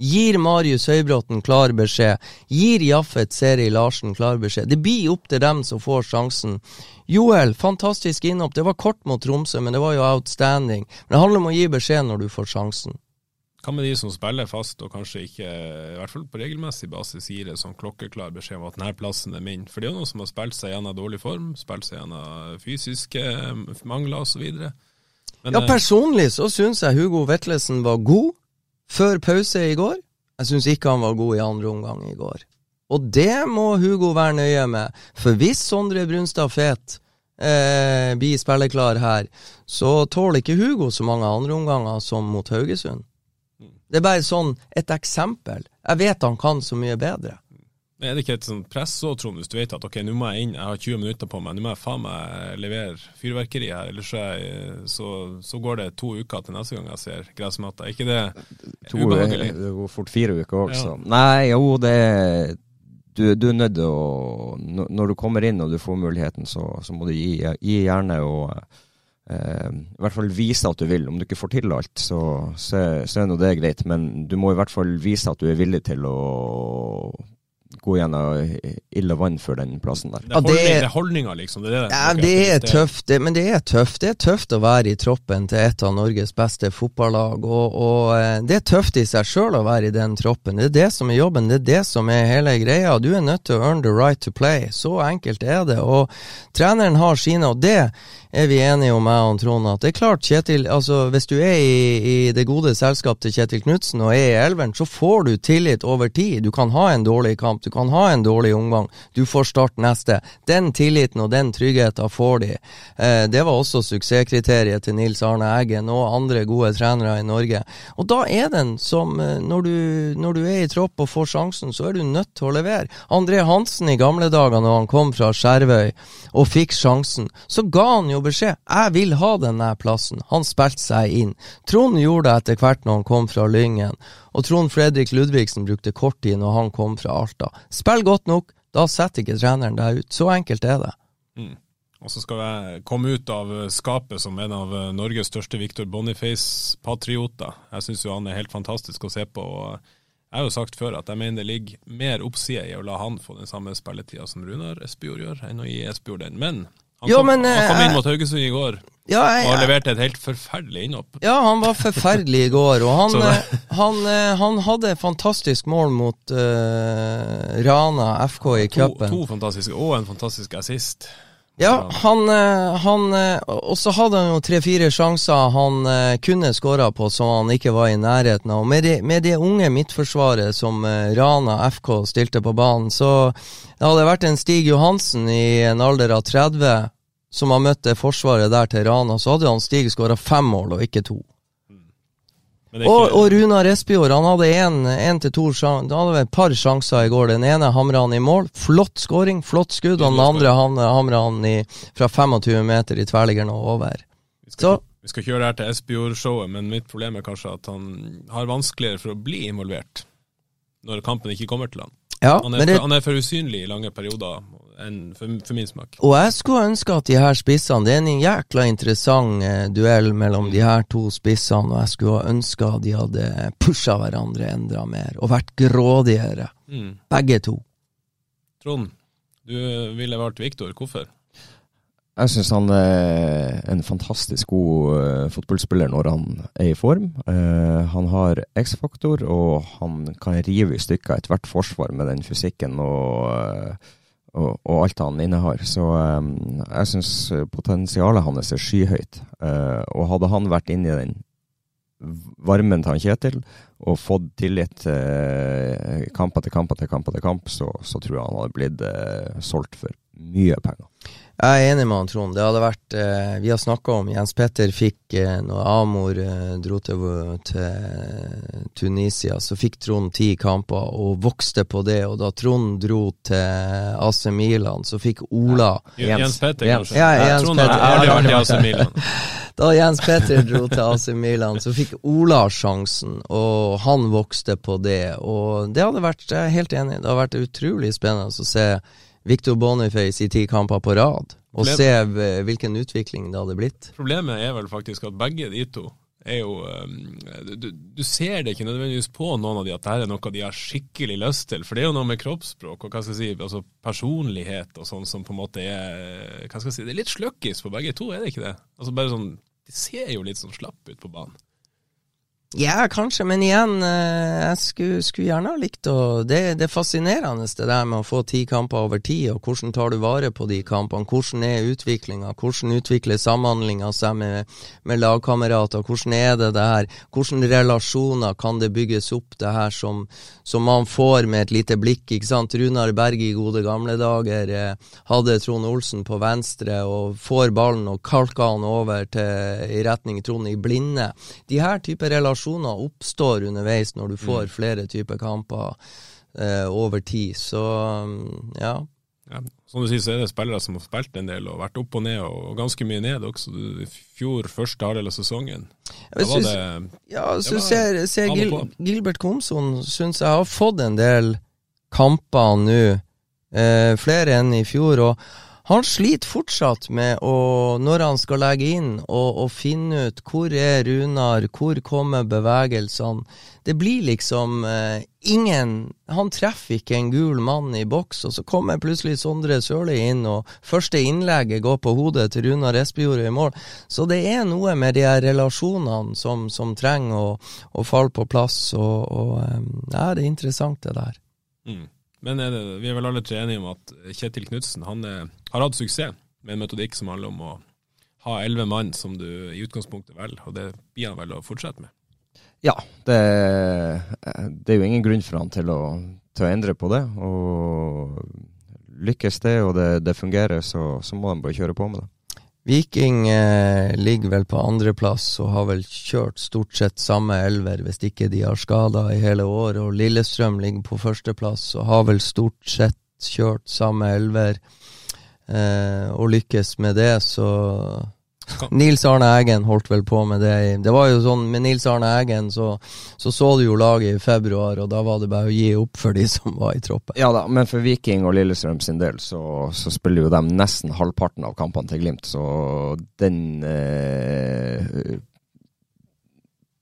Gir Marius Høybråten klar beskjed? Gir Jaffet Seri Larsen klar beskjed? Det blir opp til dem som får sjansen. Joel, fantastisk innhopp. Det var kort mot Tromsø, men det var jo outstanding. Men det handler om å gi beskjed når du får sjansen. Hva med de som spiller fast, og kanskje ikke, i hvert fall på regelmessig basis, gir det sånn klokkeklar beskjed om at denne plassen er min? For det er jo noen som har spilt seg gjennom dårlig form, spilt seg gjennom fysiske mangler osv. Ja, personlig så syns jeg Hugo Vetlesen var god før pause i går. Jeg syns ikke han var god i andre omgang i går. Og det må Hugo være nøye med, for hvis Sondre Brunstad Fet eh, blir spilleklar her, så tåler ikke Hugo så mange andre omganger som mot Haugesund. Det er bare sånn et eksempel. Jeg vet han kan så mye bedre. Er det ikke et sånt press òg, Trond, hvis du vet at ok, nå må jeg inn, jeg har 20 minutter på meg, nå må jeg faen meg levere fyrverkeri her, ellers så, så, går det to uker til neste gang jeg ser gressmatta. Er ikke det to, ubehagelig? Det går fort fire uker òg, så. Nei, jo, det du, du, er nødt til å Når du kommer inn og du får muligheten, så, så må du gi, gi gjerne og i hvert fall vise at du vil. Om du ikke får til alt, så, så, så er nå det greit, men du må i hvert fall vise at du er villig til å gå gjennom ille vann for den plassen der. Det er, holdning, det er holdninga, liksom. Det er, det. Ja, det er tøft, det, men det er tøft. Det er tøft å være i troppen til et av Norges beste fotballag. Og, og eh, det er tøft i seg sjøl å være i den troppen. Det er det som er jobben, det er det som er hele greia. Du er nødt til å earn the right to play. Så enkelt er det. Og treneren har sine, og det er vi enige om, jeg og Trond, at det er klart, Kjetil, altså hvis du er i, i det gode selskap til Kjetil Knutsen og er i elveren, så får du tillit over tid. Du kan ha en dårlig kamp du kan ha en dårlig omgang, du får start neste. Den tilliten og den tryggheten får de. Eh, det var også suksesskriteriet til Nils Arne Eggen og andre gode trenere i Norge. Og da er den som, eh, når du, når du er i tropp og får sjansen, så er du nødt til å levere. André Hansen i gamle dager, når han kom fra Skjervøy og fikk sjansen, så ga han jo beskjed. Jeg vil ha denne plassen. Han spilte seg inn. Trond gjorde det etter hvert når han kom fra Lyngen. Og Trond Fredrik Ludvigsen brukte kort tid når han kom fra Alta. Spill godt nok, da setter ikke treneren deg ut. Så enkelt er det. Mm. Og så skal jeg komme ut av skapet som en av Norges største Victor Boniface-patrioter. Jeg syns jo han er helt fantastisk å se på. og Jeg har jo sagt før at jeg mener det ligger mer oppside i å la han få den samme spilletida som Runar Espejord gjør, enn å gi Espejord den. Men han, jo, kom, men, han kom inn eh, mot Haugesund i går. Ja, jeg, og leverte et helt forferdelig innhopp. Ja, han var forferdelig i går. Og han, eh, han, eh, han hadde fantastisk mål mot uh, Rana FK i cupen. To, to fantastiske, og en fantastisk assist. Ja, han, han Og så hadde han jo tre-fire sjanser han kunne skåra på som han ikke var i nærheten av. Med det, med det unge midtforsvaret som Rana FK stilte på banen, så det hadde vært en Stig Johansen i en alder av 30 som har møtt det forsvaret der til Rana, så hadde han Stig skåra fem mål, og ikke to. Ikke... Og, og Runar Espejord han hadde en, til to Han hadde et par sjanser i går. Den ene hamra han i mål. Flott skåring, flott skudd. Og den andre hamra han i, fra 25 meter i tverrliggeren og over. Vi skal, vi skal kjøre her til Espejord-showet, men mitt problem er kanskje at han har vanskeligere for å bli involvert når kampen ikke kommer til han. Ja, han, er for, det... han er for usynlig i lange perioder enn for, for, min smak. Og jeg skulle ønske at de her spissene Det er en jækla interessant eh, duell mellom de her to spissene, og jeg skulle ønske at de hadde pusha hverandre enda mer, og vært grådigere. Mm. Begge to. Trond, Du ville valgt Viktor, hvorfor? Jeg syns han er en fantastisk god uh, fotballspiller når han er i form. Uh, han har X-faktor, og han kan rive i stykker ethvert forsvar med den fysikken og, uh, og, alt han innehar. Så um, jeg syns potensialet hans er skyhøyt. og hadde han vært inne i den varmen til han Kjetil og fått tillit uh, kamp etter kamp etter kamp, etter kamp så, så tror jeg han hadde blitt solgt for mye penger. Jeg er enig med han Trond. Det hadde vært eh, Vi har snakka om Jens Petter fikk eh, Når Amor eh, dro til, til, Tunisia, så fikk Trond ti kamper og vokste på det. Og da Trond dro til AC Milan, så fikk Ola ja. Jens, Jens Petter, kanskje? Ja, Jens Trond har aldri vært i AC Milan. Da Jens Petter dro til AC Milan, så fikk Ola sjansen, og han vokste på det. Og det hadde vært Jeg er helt enig. Det hadde vært utrolig spennende å se Victor Boniface i ti kamper på rad, og Problem. se hvilken utvikling det hadde blitt. Problemet er vel faktisk at begge de to er jo um, du, du, ser det ikke nødvendigvis på noen av de at dette er noe de har skikkelig lyst til. For det er jo noe med kroppsspråk og hva skal jeg si, altså personlighet og sånn som på en måte er hva skal jeg si, Det er litt sløkkis på begge to, er det ikke det? Altså bare sånn, De ser jo litt sånn slapp ut på banen. Ja, kanskje, men igjen, eh, jeg skulle, skulle gjerne ha likt å det, det er fascinerende det der med å få ti kamper over tid, og hvordan tar du vare på de kampene? Hvordan er utviklinga? Hvordan utvikler samhandlinga seg med, med, lagkamerater? Hvordan er det det her? Hvordan relasjoner kan det bygges opp, det her som, som man får med et lite blikk? ikke sant? Runar Berg i gode gamle dager eh, hadde Trond Olsen på venstre og får ballen og kalker han over til, i retning Trond i blinde. De her type relasjoner relasjoner oppstår underveis når du mm. får mm. flere typer kamper eh, over tid. Så mm, ja. ja. Som du sier, så er det spillere som har spilt en del og vært opp og ned, og ganske mye ned også. I fjor, første halvdel av sesongen. Da var det Ja, så det ser, ser Gil, Gilbert Komson syns jeg har fått en del kamper nå, eh, flere enn i fjor. og han sliter fortsatt med å, når han skal legge inn og, finne ut hvor er Runar, hvor kommer bevegelsene. Det blir liksom eh, ingen Han treffer ikke en gul mann i boks, og så kommer plutselig Sondre Sørli inn, og første innlegget går på hodet til Runar Espejord i mål. Så det er noe med de her relasjonene som, som trenger å, å, falle på plass, og, og eh, ja, det er interessant, det der. Mm. Men det, vi er vel alle tre enige om at Kjetil Knutsen han er, har hatt suksess med en metodikk som handler om å ha elleve mann som du i utgangspunktet velger, og det blir han vel å fortsette med? Ja, det, det er jo ingen grunn for han til å, til å, endre på det. Og lykkes det og det, det fungerer, så, så må han bare kjøre på med det. Viking eh, ligger vel på andreplass og har vel kjørt stort sett samme elver, hvis ikke de har skada i hele år. Og Lillestrøm ligger på førsteplass og har vel stort sett kjørt samme elver. Eh, og lykkes med det, så Nils Arne Eggen holdt vel på med det. Det var jo sånn Med Nils Arne Eggen så, så, så du jo laget i februar, og da var det bare å gi opp for de som var i troppen. Ja da, men for Viking og Lillestrøm sin del så, så spiller jo de nesten halvparten av kampene til Glimt, så den eh,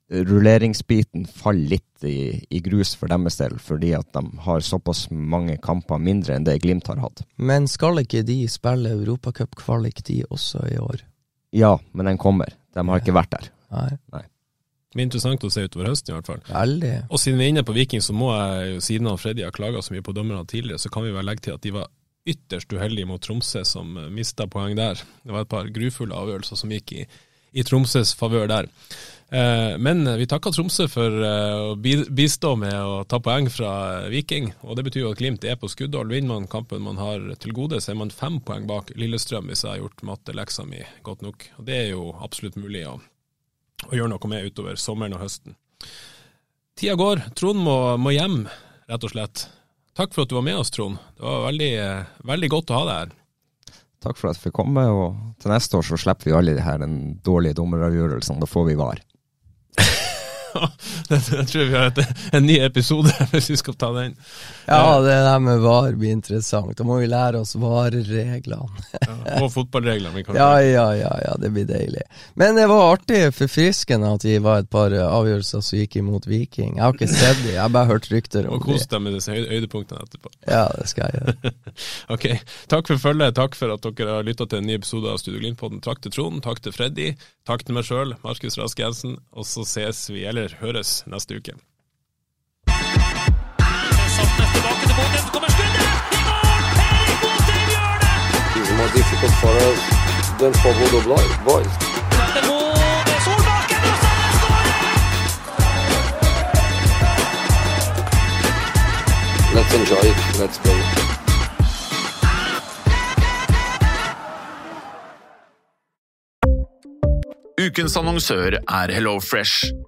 rulleringsbiten faller litt i, i, grus for deres del, fordi at de har såpass mange kamper mindre enn det Glimt har hatt. Men skal ikke de spille europacupkvalik, de også i år? Ja, men den kommer. De har ikke vært der. Nei. Nei. Det blir interessant å se utover høsten, i hvert fall. Veldig. Og siden vi er inne på Viking, så må jeg siden av Freddy har klaga så mye på dommerne tidligere, så kan vi vel legge til at de var ytterst uheldige mot Tromsø, som mista poeng der. Det var et par grufulle avgjørelser som gikk i, i Tromsøs favør der. Eh, men vi takker Tromsø for eh, å bistå med å ta poeng fra Viking. og Det betyr jo at Glimt er på skuddhold. Vinner man kampen man har til gode, så er man fem poeng bak Lillestrøm, hvis jeg har gjort matteleksa mi godt nok. Og Det er jo absolutt mulig å, å gjøre noe med utover sommeren og høsten. Tida går. Trond må, må, hjem, rett og slett. Takk for at du var med oss, Trond. Det var veldig, veldig godt å ha deg her. Takk for at jeg fikk komme, og til neste år så slipper vi alle de her dårlige dommeravgjørelsene. Da får vi var. Jeg tror vi har et, en ny episode hvis vi skal ta den. Ja, det der med VAR blir interessant. Da må vi lære oss VAR-reglene. Ja, og fotballreglene. Ja, ja, ja, ja, det blir deilig. Men det var artig forfriskende at vi var et par avgjørelser som gikk imot Viking. Jeg har ikke sett dem, jeg har bare hørt rykter om dem. Og kos deg med disse høydepunktene etterpå. Ja, det skal jeg gjøre. ok. Takk for følget. Takk for at dere har lytta til en ny episode av Studio Glimt-podden. Takk til Trond, takk til Freddy, takk til meg sjøl, Markus Rask Jensen, og så ses vi, eller høres, neste uke. Boys. Let's enjoy it. Let's play. Ukens annonsør er HelloFresh.